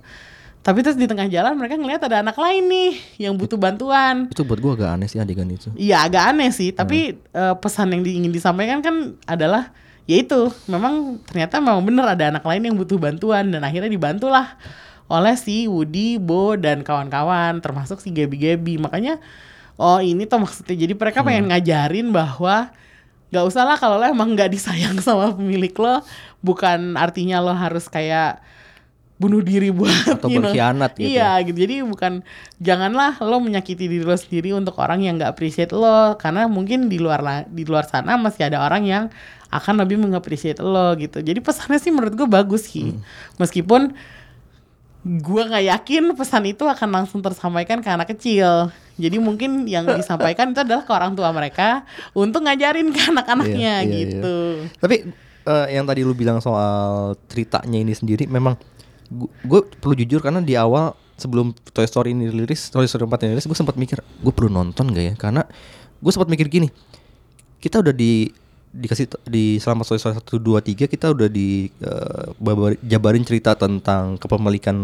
Tapi terus di tengah jalan mereka ngelihat ada anak lain nih yang butuh bantuan. Itu buat gua agak aneh sih adegan itu. Iya agak aneh sih, tapi eh, pesan yang di- ingin disampaikan kan adalah yaitu memang ternyata memang bener ada anak lain yang butuh bantuan dan akhirnya dibantulah oleh si Woody, Bo dan kawan-kawan termasuk si Gabi Gabi. Makanya oh ini tuh maksudnya jadi mereka pengen ngajarin bahwa nggak usah lah kalau lo emang nggak disayang sama pemilik lo bukan artinya lo harus kayak bunuh diri buat Atau you know. berkhianat gitu. Iya gitu. Jadi bukan janganlah lo menyakiti diri lo sendiri untuk orang yang nggak appreciate lo karena mungkin di luar di luar sana masih ada orang yang akan lebih mengappreciate lo gitu. Jadi pesannya sih menurut gue bagus sih. Hmm. Meskipun gue nggak yakin pesan itu akan langsung tersampaikan ke anak kecil. Jadi mungkin yang disampaikan itu adalah ke orang tua mereka untuk ngajarin ke anak-anaknya Iya, iya, gitu. Tapi eh, yang tadi lu bilang soal ceritanya ini sendiri memang gue perlu jujur karena di awal sebelum Toy Story ini rilis, Toy Story 4 ini rilis, gue sempat mikir gue perlu nonton gak ya? Karena gue sempat mikir gini, kita udah di dikasih di selama Story 1 2 3 kita udah di babar- jabarin cerita tentang kepemilikan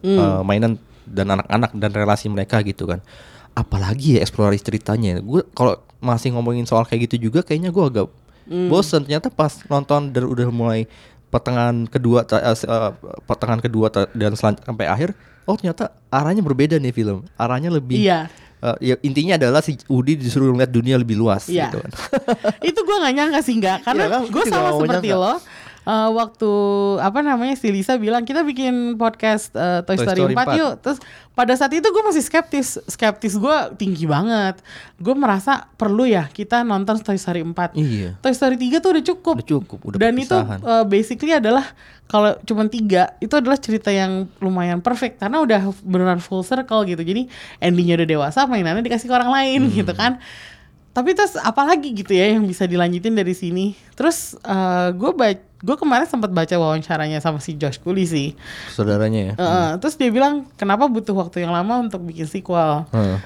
eh, mainan dan anak-anak dan relasi mereka gitu kan. Apalagi ya eksplorasi ceritanya. Gue kalau masih ngomongin soal kayak gitu juga kayaknya gue agak bosen ternyata pas nonton dan udah mulai pertengahan kedua eh, pertengahan kedua dan sampai akhir oh ternyata arahnya berbeda nih film arahnya lebih Iya. Eh, ya intinya adalah si Udi disuruh melihat dunia lebih luas Iya. gitu kan itu gue gak nyangka sih nggak karena Iya kan, gue gua juga sama nggak seperti nyangka. lo eh, waktu apa namanya si Lisa bilang kita bikin podcast eh, Toy, Toy Story, Story 4, 4. yuk. Terus pada saat itu gue masih skeptis. Skeptis gue tinggi banget. Gue merasa perlu ya kita nonton Toy Story 4 Iya. Toy Story 3 tuh udah cukup. Udah cukup, udah dan itu eh, basically adalah kalau cuma tiga itu adalah cerita yang lumayan perfect. Karena udah beneran full circle gitu. Jadi endingnya udah dewasa mainannya dikasih ke orang lain Hmm. gitu kan. Tapi terus apalagi gitu ya yang bisa dilanjutin dari sini? Terus eh, gue baca gue kemarin sempat baca wawancaranya sama si Josh Cooley sih saudaranya ya Eh, terus dia bilang kenapa butuh waktu yang lama untuk bikin sequel Heeh.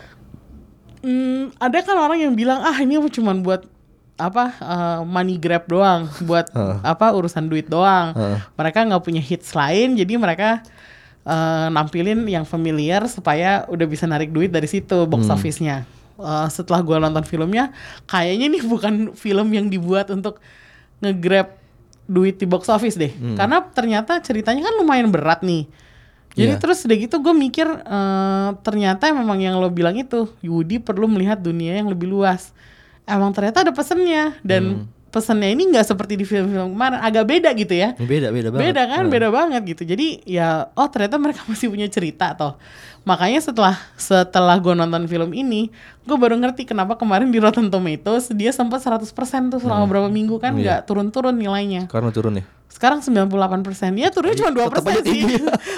Hmm, ada kan orang yang bilang ah ini cuma buat apa eh, money grab doang, buat Heeh. apa urusan duit doang. Heeh. Mereka nggak punya hits lain, jadi mereka eh, nampilin yang familiar supaya udah bisa narik duit dari situ box Hmm. office-nya. Eh, setelah gua nonton filmnya, kayaknya nih bukan film yang dibuat untuk nge-grab duit di box office deh, Hmm. karena ternyata ceritanya kan lumayan berat nih. Jadi Iya. terus udah gitu gue mikir eh, ternyata memang yang lo bilang itu Yudi perlu melihat dunia yang lebih luas. Emang ternyata ada pesennya dan Hmm. Pesennya ini nggak seperti di film-film kemarin agak beda gitu ya. beda beda banget Beda kan, Heeh. beda banget gitu. Jadi ya oh ternyata mereka masih punya cerita toh. Makanya setelah setelah gue nonton film ini, gue baru ngerti kenapa kemarin di Rotten Tomatoes dia sempat 100% tuh selama berapa minggu kan Iya. nggak turun-turun nilainya karena turun ya sekarang 98 persen ya turunnya cuma dua tetep persen aja sih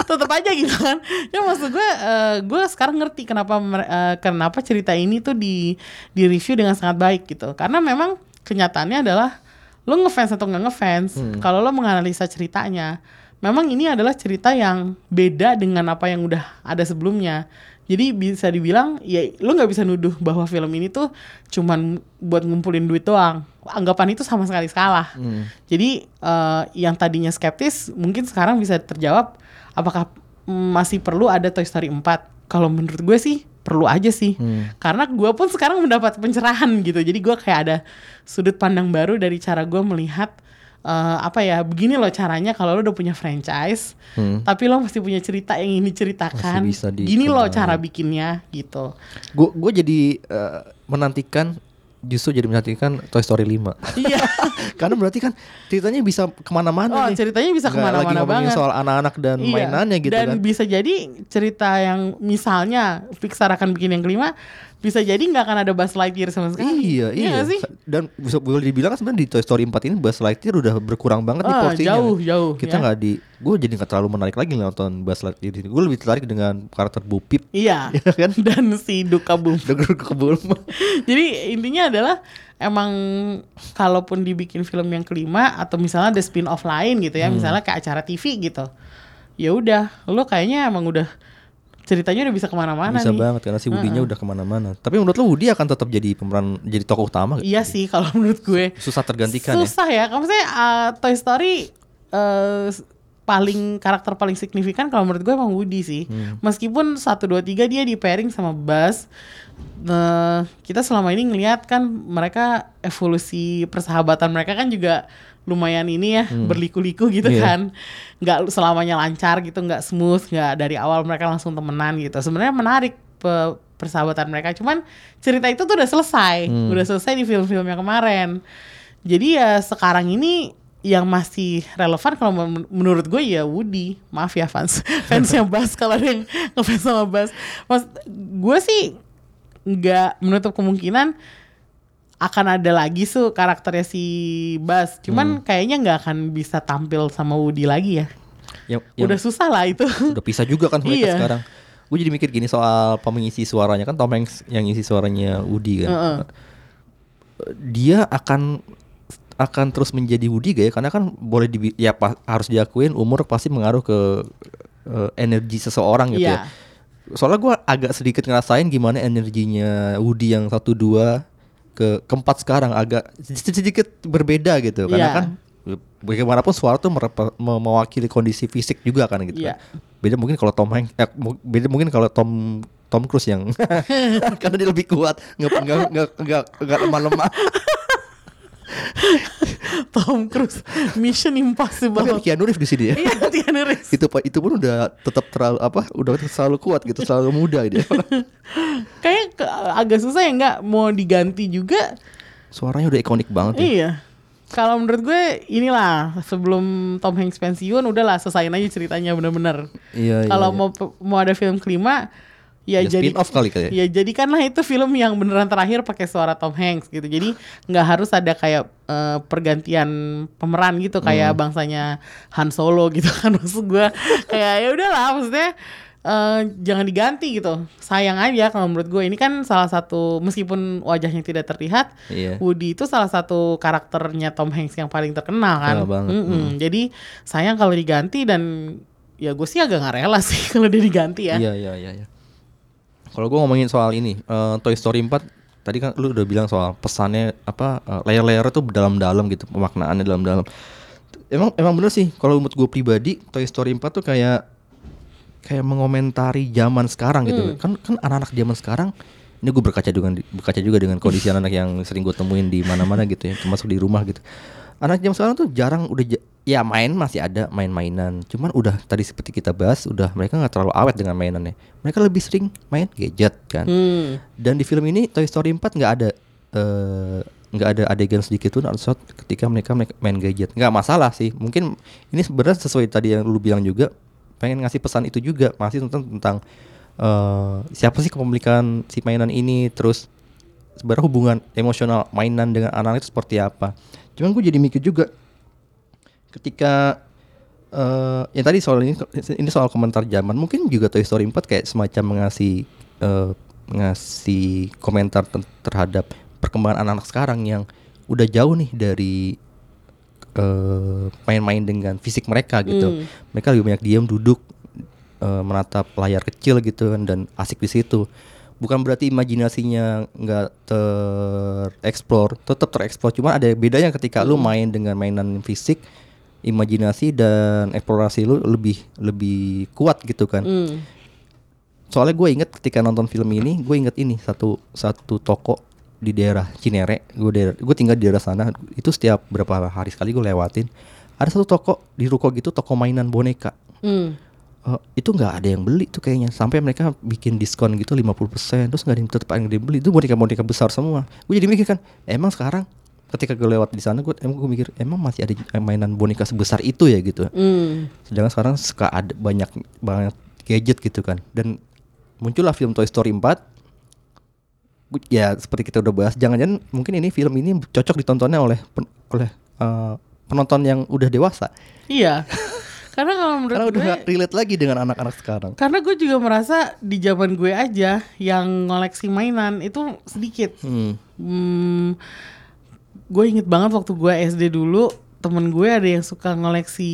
tetap aja gitu kan ya maksud gue eh, gue sekarang ngerti kenapa eh, kenapa cerita ini tuh di di review dengan sangat baik gitu karena memang kenyataannya adalah lo ngefans atau nggak ngefans Hmm. kalau lo menganalisa ceritanya memang ini adalah cerita yang beda dengan apa yang udah ada sebelumnya jadi bisa dibilang ya lo nggak bisa nuduh bahwa film ini tuh cuman buat ngumpulin duit doang anggapan itu sama sekali salah Hmm. jadi eh, yang tadinya skeptis mungkin sekarang bisa terjawab apakah masih perlu ada Toy Story 4? Kalau menurut gue sih perlu aja sih. Hmm. Karena gue pun sekarang mendapat pencerahan gitu. Jadi gue kayak ada sudut pandang baru dari cara gue melihat eh, apa ya begini loh caranya kalau lo udah punya franchise Hmm. tapi lo masih punya cerita yang ini ceritakan Masih bisa gini loh cara bikinnya gitu gue gue jadi eh, menantikan justru jadi menantikan Toy Story 5 iya karena berarti kan ceritanya bisa ke mana-mana Oh, nih. ceritanya bisa Nggak lagi ke mana-mana ngomongin banget. soal anak-anak dan Iya, mainannya gitu dan kan bisa jadi cerita yang misalnya Pixar akan bikin yang kelima bisa jadi nggak akan ada Buzz Lightyear sama sekali. Iya, iya. nggak sih? Dan bisa boleh dibilang kan sebenarnya di Toy Story 4 ini Buzz Lightyear udah berkurang banget nih Ah, porsinya. jauh, jauh, Kita ya. nggak di gue jadi nggak terlalu menarik lagi nonton Buzz Lightyear ini. Gue lebih tertarik dengan karakter Bu Pip Iya. Iya kan? Dan si Duka Boom. dengan kebun. Jadi intinya adalah emang kalaupun dibikin film yang kelima atau misalnya ada spin off lain gitu Hmm. ya, misalnya kayak acara TV gitu. Ya udah, lo kayaknya emang udah ceritanya udah bisa ke mana-mana Bisa nih. banget karena si Woody-nya udah ke mana-mana. Tapi menurut lo Woody akan tetap jadi pemeran jadi tokoh utama? Iya sih kalau menurut gue. Susah tergantikan ya. Susah ya. Kamu saya uh, Toy Story uh, paling karakter paling signifikan kalau menurut gue emang Woody sih. Meskipun 1 2 3 dia di pairing sama Buzz. Nah, kita selama ini ngelihat kan mereka evolusi persahabatan mereka kan juga lumayan ini ya berliku-liku gitu Iya. kan. Nggak selamanya lancar gitu nggak smooth nggak dari awal mereka langsung temenan gitu. Sebenarnya menarik pe- persahabatan mereka cuman cerita itu tuh udah selesai udah selesai di film-film yang kemarin. Jadi ya sekarang ini yang masih relevan kalau men- menurut gue ya Woody. Maaf ya fans fansnya Bas kalau ada yang ngefans sama Bas. Mas gue sih nggak menutup kemungkinan akan ada lagi tuh karakternya si Bas cuman kayaknya nggak akan bisa tampil sama Woody lagi ya Yang, yang udah susah lah itu udah pisah juga kan mereka Iya. sekarang. Gue jadi mikir gini soal pengisi suaranya kan Tom Hanks yang ngisi suaranya Woody kan. Heeh. Dia akan akan terus menjadi Woody gak ya? Karena kan boleh di ya pa- harus diakuin umur pasti mengaruh ke eh, energi seseorang gitu Iya. ya. Soalnya gue agak sedikit ngerasain gimana energinya Woody yang satu dua ke keempat sekarang agak sedikit, berbeda gitu karena Iya. kan bagaimanapun suara tuh mewakili kondisi fisik juga kan gitu Iya. kan. Beda mungkin kalau Tom Hanks eh, beda mungkin kalau Tom Tom Cruise yang karena dia lebih kuat nggak nggak nggak nggak nggak lemah-lemah. Tom Cruise Mission Tapi Impossible Keanu Reeves di sini ya. iya Keanu Reeves itu itu pun udah tetap terlalu apa udah selalu kuat gitu selalu muda dia kayak agak susah ya nggak mau diganti juga suaranya udah ikonik banget ya. iya kalau menurut gue inilah sebelum Tom Hanks pensiun udahlah selesaiin aja ceritanya bener-bener Iya, iya, kalau iya. mau mau ada film kelima ya, Ya, jadi spin-off kali kayak. ya jadikanlah itu film yang beneran terakhir pakai suara Tom Hanks gitu jadi nggak harus ada kayak eh, pergantian pemeran gitu kayak Hmm. bangsanya Han Solo gitu kan maksud gue kayak ya udahlah maksudnya eh, jangan diganti gitu sayang aja kalau menurut gue ini kan salah satu meskipun wajahnya tidak terlihat Iya. Woody itu salah satu karakternya Tom Hanks yang paling terkenal kan. Mm-mm. Hmm. jadi sayang kalau diganti dan ya gue sih agak nggak rela sih kalau dia diganti ya Iya iya iya. Kalau gue ngomongin soal ini, eh, Toy Story 4 tadi kan lu udah bilang soal pesannya apa eh, layer-layer itu dalam-dalam gitu, pemaknaannya dalam-dalam. Emang emang bener sih kalau menurut gue pribadi Toy Story 4 tuh kayak kayak mengomentari zaman sekarang gitu. Kan kan anak-anak zaman sekarang ini gue berkaca dengan berkaca juga dengan kondisi anak yang sering gue temuin di mana-mana gitu ya, termasuk di rumah gitu. Anak zaman sekarang tuh jarang udah ya main masih ada main-mainan. Cuman udah tadi seperti kita bahas udah mereka nggak terlalu awet dengan mainannya. Mereka lebih sering main gadget kan. Hmm. Dan di film ini Toy Story 4 nggak ada eh, nggak ada adegan sedikit pun shot ketika mereka me- main gadget. Nggak masalah sih. Mungkin ini sebenarnya sesuai tadi yang lu bilang juga pengen ngasih pesan itu juga masih tentang tentang eh, siapa sih kepemilikan si mainan ini terus sebenarnya hubungan emosional mainan dengan anak itu seperti apa. Cuman gue jadi mikir juga ketika eh yang tadi soal ini ini soal komentar zaman mungkin juga Toy Story 4 kayak semacam mengasih eh, ngasih komentar ter- terhadap perkembangan anak-anak sekarang yang udah jauh nih dari eh, main-main dengan fisik mereka gitu. Mereka lebih banyak diam duduk eh, menatap layar kecil gitu kan dan asik di situ. Bukan berarti imajinasinya nggak tereksplor, tetap tereksplor. Cuma ada bedanya ketika lu main dengan mainan fisik, imajinasi dan eksplorasi lu lebih lebih kuat gitu kan. Hmm. Soalnya gue inget ketika nonton film ini, gue inget ini satu satu toko di daerah Cinere. Gue daerah, gue tinggal di daerah sana. Itu setiap berapa hari sekali gue lewatin. Ada satu toko di ruko gitu, toko mainan boneka. Hmm. Eh, itu nggak ada yang beli tuh kayaknya. Sampai mereka bikin diskon gitu 50% terus nggak ada yang tetap ada yang beli itu boneka-boneka besar semua. Gue jadi mikir kan emang sekarang ketika gue lewat di sana gue emang gue mikir emang masih ada mainan boneka sebesar itu ya? Gitu. Hmm. sedangkan sekarang suka ada banyak banget gadget gitu kan. Dan muncullah film Toy Story 4 Gu- ya seperti kita udah bahas jangan-jangan mungkin ini film ini cocok ditontonnya oleh pen- oleh eh, penonton yang udah dewasa. Iya. Karena kalau menurut karena udah gue, nggak relate lagi dengan anak-anak sekarang karena gue juga merasa di zaman gue aja yang ngoleksi mainan itu sedikit. hmm. Hmm, gue inget banget waktu gue SD dulu temen gue ada yang suka ngoleksi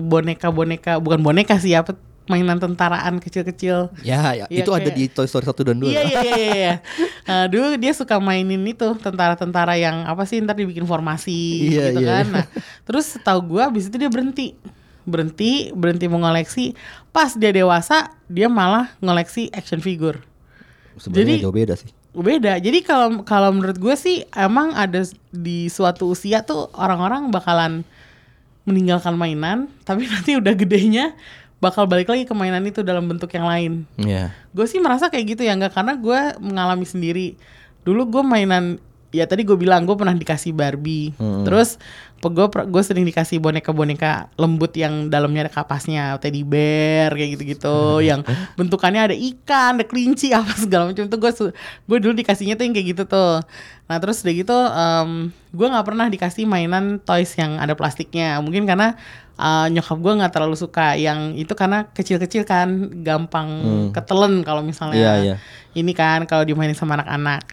boneka-boneka, bukan boneka sih apa mainan tentaraan kecil-kecil. Ya, ya. Iya, itu ada kayak- di Toy Story 1 dan 2. Iya iya iya iya. Nah, dulu dia suka mainin itu tentara-tentara yang apa sih ntar dibikin formasi Iya, gitu iya, kan. iya. Nah, terus tahu gua abis itu dia berhenti. Berhenti berhenti mengoleksi pas dia dewasa dia malah ngoleksi action figure. Sebenarnya Jadi- jauh beda sih. beda. Jadi kalau kalau menurut gue sih emang ada di suatu usia tuh orang-orang bakalan meninggalkan mainan tapi nanti udah gedenya bakal balik lagi ke mainan itu dalam bentuk yang lain. Iya. gue sih merasa kayak gitu ya nggak karena gue mengalami sendiri. Dulu gue mainan ya tadi gue bilang gue pernah dikasih Barbie. Terus gue gue sering dikasih boneka-boneka lembut yang dalamnya ada kapasnya teddy bear kayak gitu-gitu yang bentukannya ada ikan ada kelinci apa segala macam tuh gue gue dulu dikasihnya tuh yang kayak gitu tuh. Nah terus udah gitu em, gue nggak pernah dikasih mainan toys yang ada plastiknya. Mungkin karena uh, nyokap gue nggak terlalu suka yang itu karena kecil-kecil kan gampang ketelen kalau misalnya Iya, iya. ini kan kalau dimainin sama anak-anak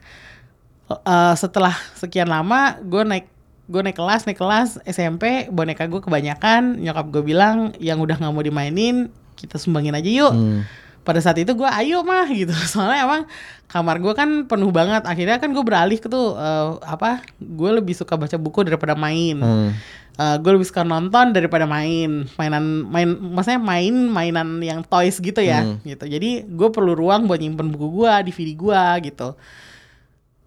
Eh, setelah sekian lama gue naik gue naik kelas naik kelas SMP boneka gue kebanyakan nyokap gue bilang yang udah nggak mau dimainin kita sumbangin aja yuk. Pada saat itu gue ayo mah gitu. Soalnya emang kamar gue kan penuh banget. Akhirnya kan gue beralih ke tuh eh, apa gue lebih suka baca buku daripada main. Eh, gue lebih suka nonton daripada main. Mainan main maksudnya main mainan yang toys gitu ya gitu. Jadi gue perlu ruang buat nyimpen buku gue DVD gue gitu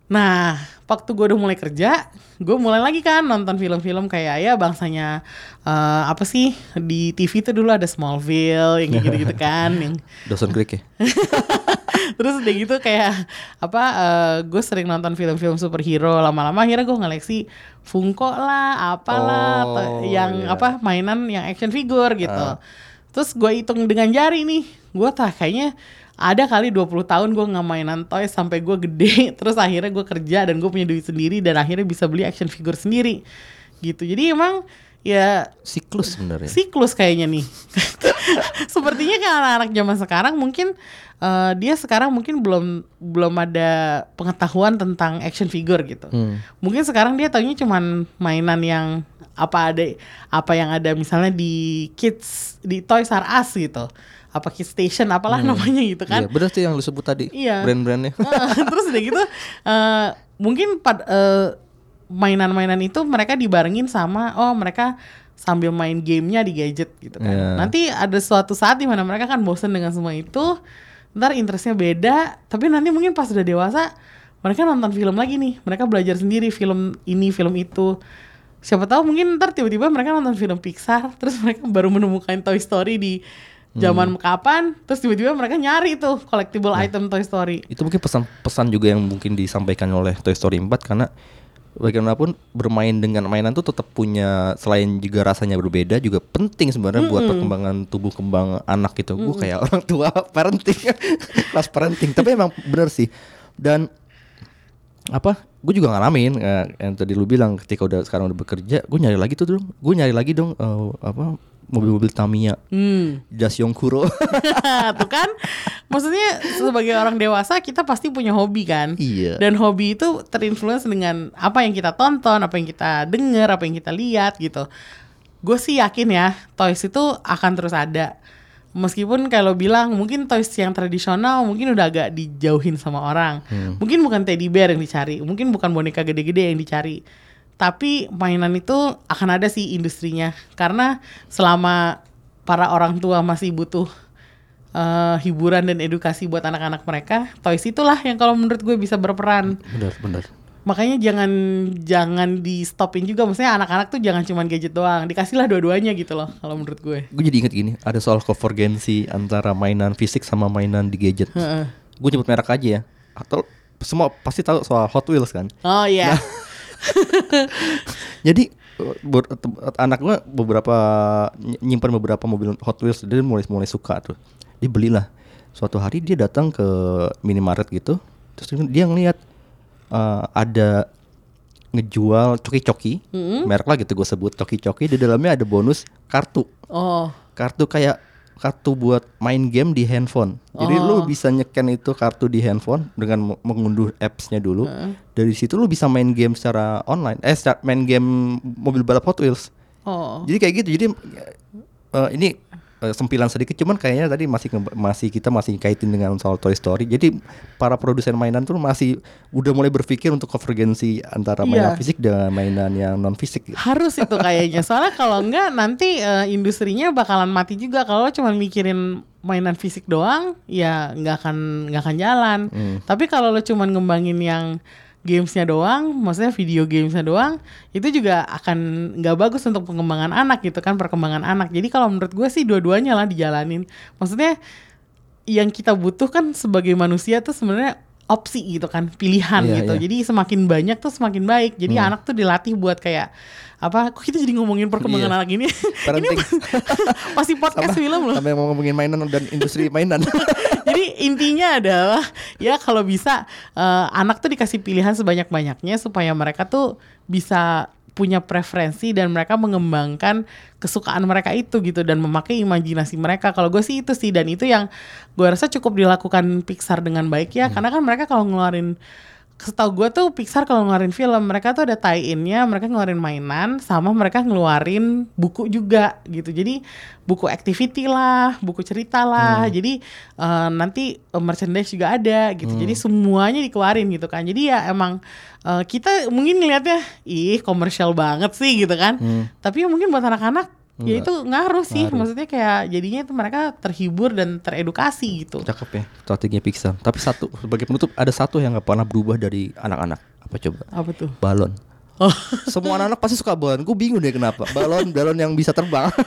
Nah, waktu gue udah mulai kerja, gue mulai lagi kan nonton film-film kayak ya bangsanya eh, apa sih di TV tuh dulu ada Smallville yang kayak gitu-gitu kan, yang Dawson Creek ya. terus udah gitu kayak apa gue sering nonton film-film superhero lama-lama akhirnya gue ngeleksi Funko lah apalah Oh, yang iya. apa mainan yang action figure gitu terus gue hitung dengan jari nih gue tak kayaknya ada kali 20 tahun gue nggak mainan toys sampai gue gede terus akhirnya gue kerja dan gue punya duit sendiri dan akhirnya bisa beli action figure sendiri gitu jadi emang ya Siklus sebenarnya. siklus kayaknya nih. Sepertinya kayak anak-anak zaman sekarang mungkin eh, dia sekarang mungkin belum belum ada pengetahuan tentang action figure gitu. Mungkin sekarang dia taunya cuman mainan yang apa ada apa yang ada misalnya di kids di Toys R Us gitu. Apa Kids Station apalah namanya gitu kan. Iya, bener sih yang lu sebut tadi. Iya. Brand-brandnya. Terus udah gitu eh, mungkin pad eh, mainan-mainan itu mereka dibarengin sama oh mereka sambil main gamenya di gadget gitu kan. Iya. Nanti ada suatu saat di mana mereka kan bosen dengan semua itu, ntar interestnya beda, tapi nanti mungkin pas udah dewasa mereka nonton film lagi nih, mereka belajar sendiri film ini film itu. Siapa tahu mungkin ntar tiba-tiba mereka nonton film Pixar, terus mereka baru menemukan Toy Story di zaman kapan, terus tiba-tiba mereka nyari tuh collectible item Toy Story. Itu mungkin pesan-pesan juga yang mungkin disampaikan oleh Toy Story 4 karena bagaimanapun bermain dengan mainan tuh tetap punya selain juga rasanya berbeda juga penting sebenarnya buat perkembangan tubuh kembang anak gitu. Gue kayak orang tua parenting kelas parenting tapi emang bener sih. Dan apa gue juga ngalamin eh, yang tadi lu bilang ketika udah sekarang udah bekerja gue nyari lagi tuh dong. Gue nyari lagi dong eh, apa mobil-mobil Tamiya. Hmm. Dasyong Kuro tuh kan? Maksudnya sebagai orang dewasa kita pasti punya hobi kan? Iya. dan hobi itu terinfluence dengan apa yang kita tonton apa yang kita dengar apa yang kita lihat gitu. Gue sih yakin ya toys itu akan terus ada meskipun kalau bilang mungkin toys yang tradisional mungkin udah agak dijauhin sama orang. Mungkin bukan teddy bear yang dicari mungkin bukan boneka gede-gede yang dicari. Tapi mainan itu akan ada sih industrinya. Karena selama para orang tua masih butuh eh, hiburan dan edukasi buat anak-anak mereka toys itulah yang kalau menurut gue bisa berperan. Bener bener makanya jangan jangan di stopin juga. Maksudnya anak-anak tuh jangan cuman gadget doang. Dikasihlah dua-duanya gitu loh kalau menurut gue. Gue jadi inget gini ada soal konvergensi antara mainan fisik sama mainan di gadget. Gue nyebut merek aja ya. Atau semua pasti tahu soal Hot Wheels kan? Oh iya. Jadi uh, ber- anak gue beberapa ny- nyimpan beberapa mobil Hot Wheels dia mulai mulai suka tuh. Dia belilah. Suatu hari dia datang ke minimarket gitu terus dia ngeliat uh, ada ngejual coki-coki merek lah gitu gue sebut coki-coki di dalamnya ada bonus kartu oh kartu kayak kartu buat main game di handphone. Jadi lu bisa nyeken itu kartu di handphone dengan me- mengunduh apps-nya dulu. Dari situ lu bisa main game secara online. Eh, secara- main game mobil balap Hot Wheels. oh Jadi kayak gitu. Jadi eh, ini sempilan sedikit cuman kayaknya tadi masih masih kita masih kaitin dengan soal Toy Story. Jadi para produsen mainan tuh masih udah mulai berpikir untuk konvergensi antara mainan Iya. fisik dengan mainan yang non fisik. gitu. Harus itu kayaknya. Soalnya kalau enggak nanti eh, industrinya bakalan mati juga kalau cuma mikirin mainan fisik doang, ya nggak akan nggak akan jalan. Tapi kalau lo cuma ngembangin yang gamesnya doang, maksudnya video gamesnya doang, itu juga akan nggak bagus untuk pengembangan anak gitu kan, perkembangan anak. Jadi kalau menurut gue sih dua-duanya lah dijalanin. Maksudnya yang kita butuh kan sebagai manusia tuh sebenarnya opsi gitu kan pilihan Iya, gitu iya. jadi semakin banyak tuh semakin baik jadi anak tuh dilatih buat kayak apa kok kita jadi ngomongin perkembangan Iya. anak ini ini pasti podcast film loh Sampai mau ngomongin mainan dan industri mainan. jadi intinya adalah ya kalau bisa eh, anak tuh dikasih pilihan sebanyak-banyaknya supaya mereka tuh bisa punya preferensi dan mereka mengembangkan kesukaan mereka itu gitu dan memakai imajinasi mereka. Kalau gue sih itu sih dan itu yang gue rasa cukup dilakukan Pixar dengan baik ya karena kan mereka kalau ngeluarin setahu gue tuh Pixar kalau ngeluarin film mereka tuh ada tie-innya mereka ngeluarin mainan sama mereka ngeluarin buku juga gitu. Jadi buku activity lah buku cerita lah. Jadi eh, nanti eh, merchandise juga ada gitu. Jadi semuanya dikeluarin gitu kan. Jadi ya emang eh, kita mungkin ngelihatnya ih komersial banget sih gitu kan. Tapi ya mungkin buat anak-anak ya itu ngaruh sih maksudnya kayak jadinya itu mereka terhibur dan teredukasi gitu Cakep ya strateginya Pixar. Tapi satu sebagai penutup ada satu yang nggak pernah berubah dari anak-anak. Apa coba? apa tuh Balon. oh Semua anak-anak pasti suka balon. Gue bingung deh kenapa. Balon, balon yang bisa terbang.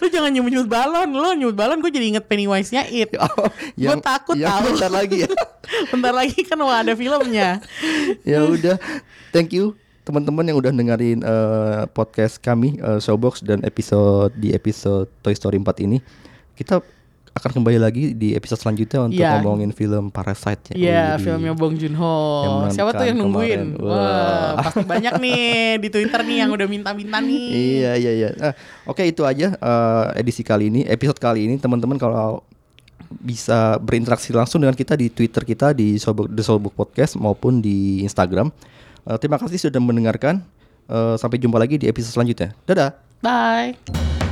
lu, jangan nyebut balon lu nyebut balon gue jadi inget Pennywise-nya it Oh, gue takut yang tahu bentar lagi ya. bentar lagi kan mau ada filmnya ya udah, thank you teman-teman yang udah dengerin eh, podcast kami eh, Showbox dan episode di episode Toy Story 4 ini. Kita akan kembali lagi di episode selanjutnya untuk Iya. ngomongin film Parasite ya. Iya Wih. filmnya Bong Joon Ho Yang menangkan siapa tuh yang nungguin kemarin. wah Wah. pasti banyak nih di Twitter nih yang udah minta-minta nih Iya iya iya. Nah, Oke itu aja eh, edisi kali ini, episode kali ini teman-teman kalau bisa berinteraksi langsung dengan kita di Twitter kita di Soulbook, The Soulbook Podcast maupun di Instagram. Eh, terima kasih sudah mendengarkan. Eh, sampai jumpa lagi di episode selanjutnya. Dadah. bye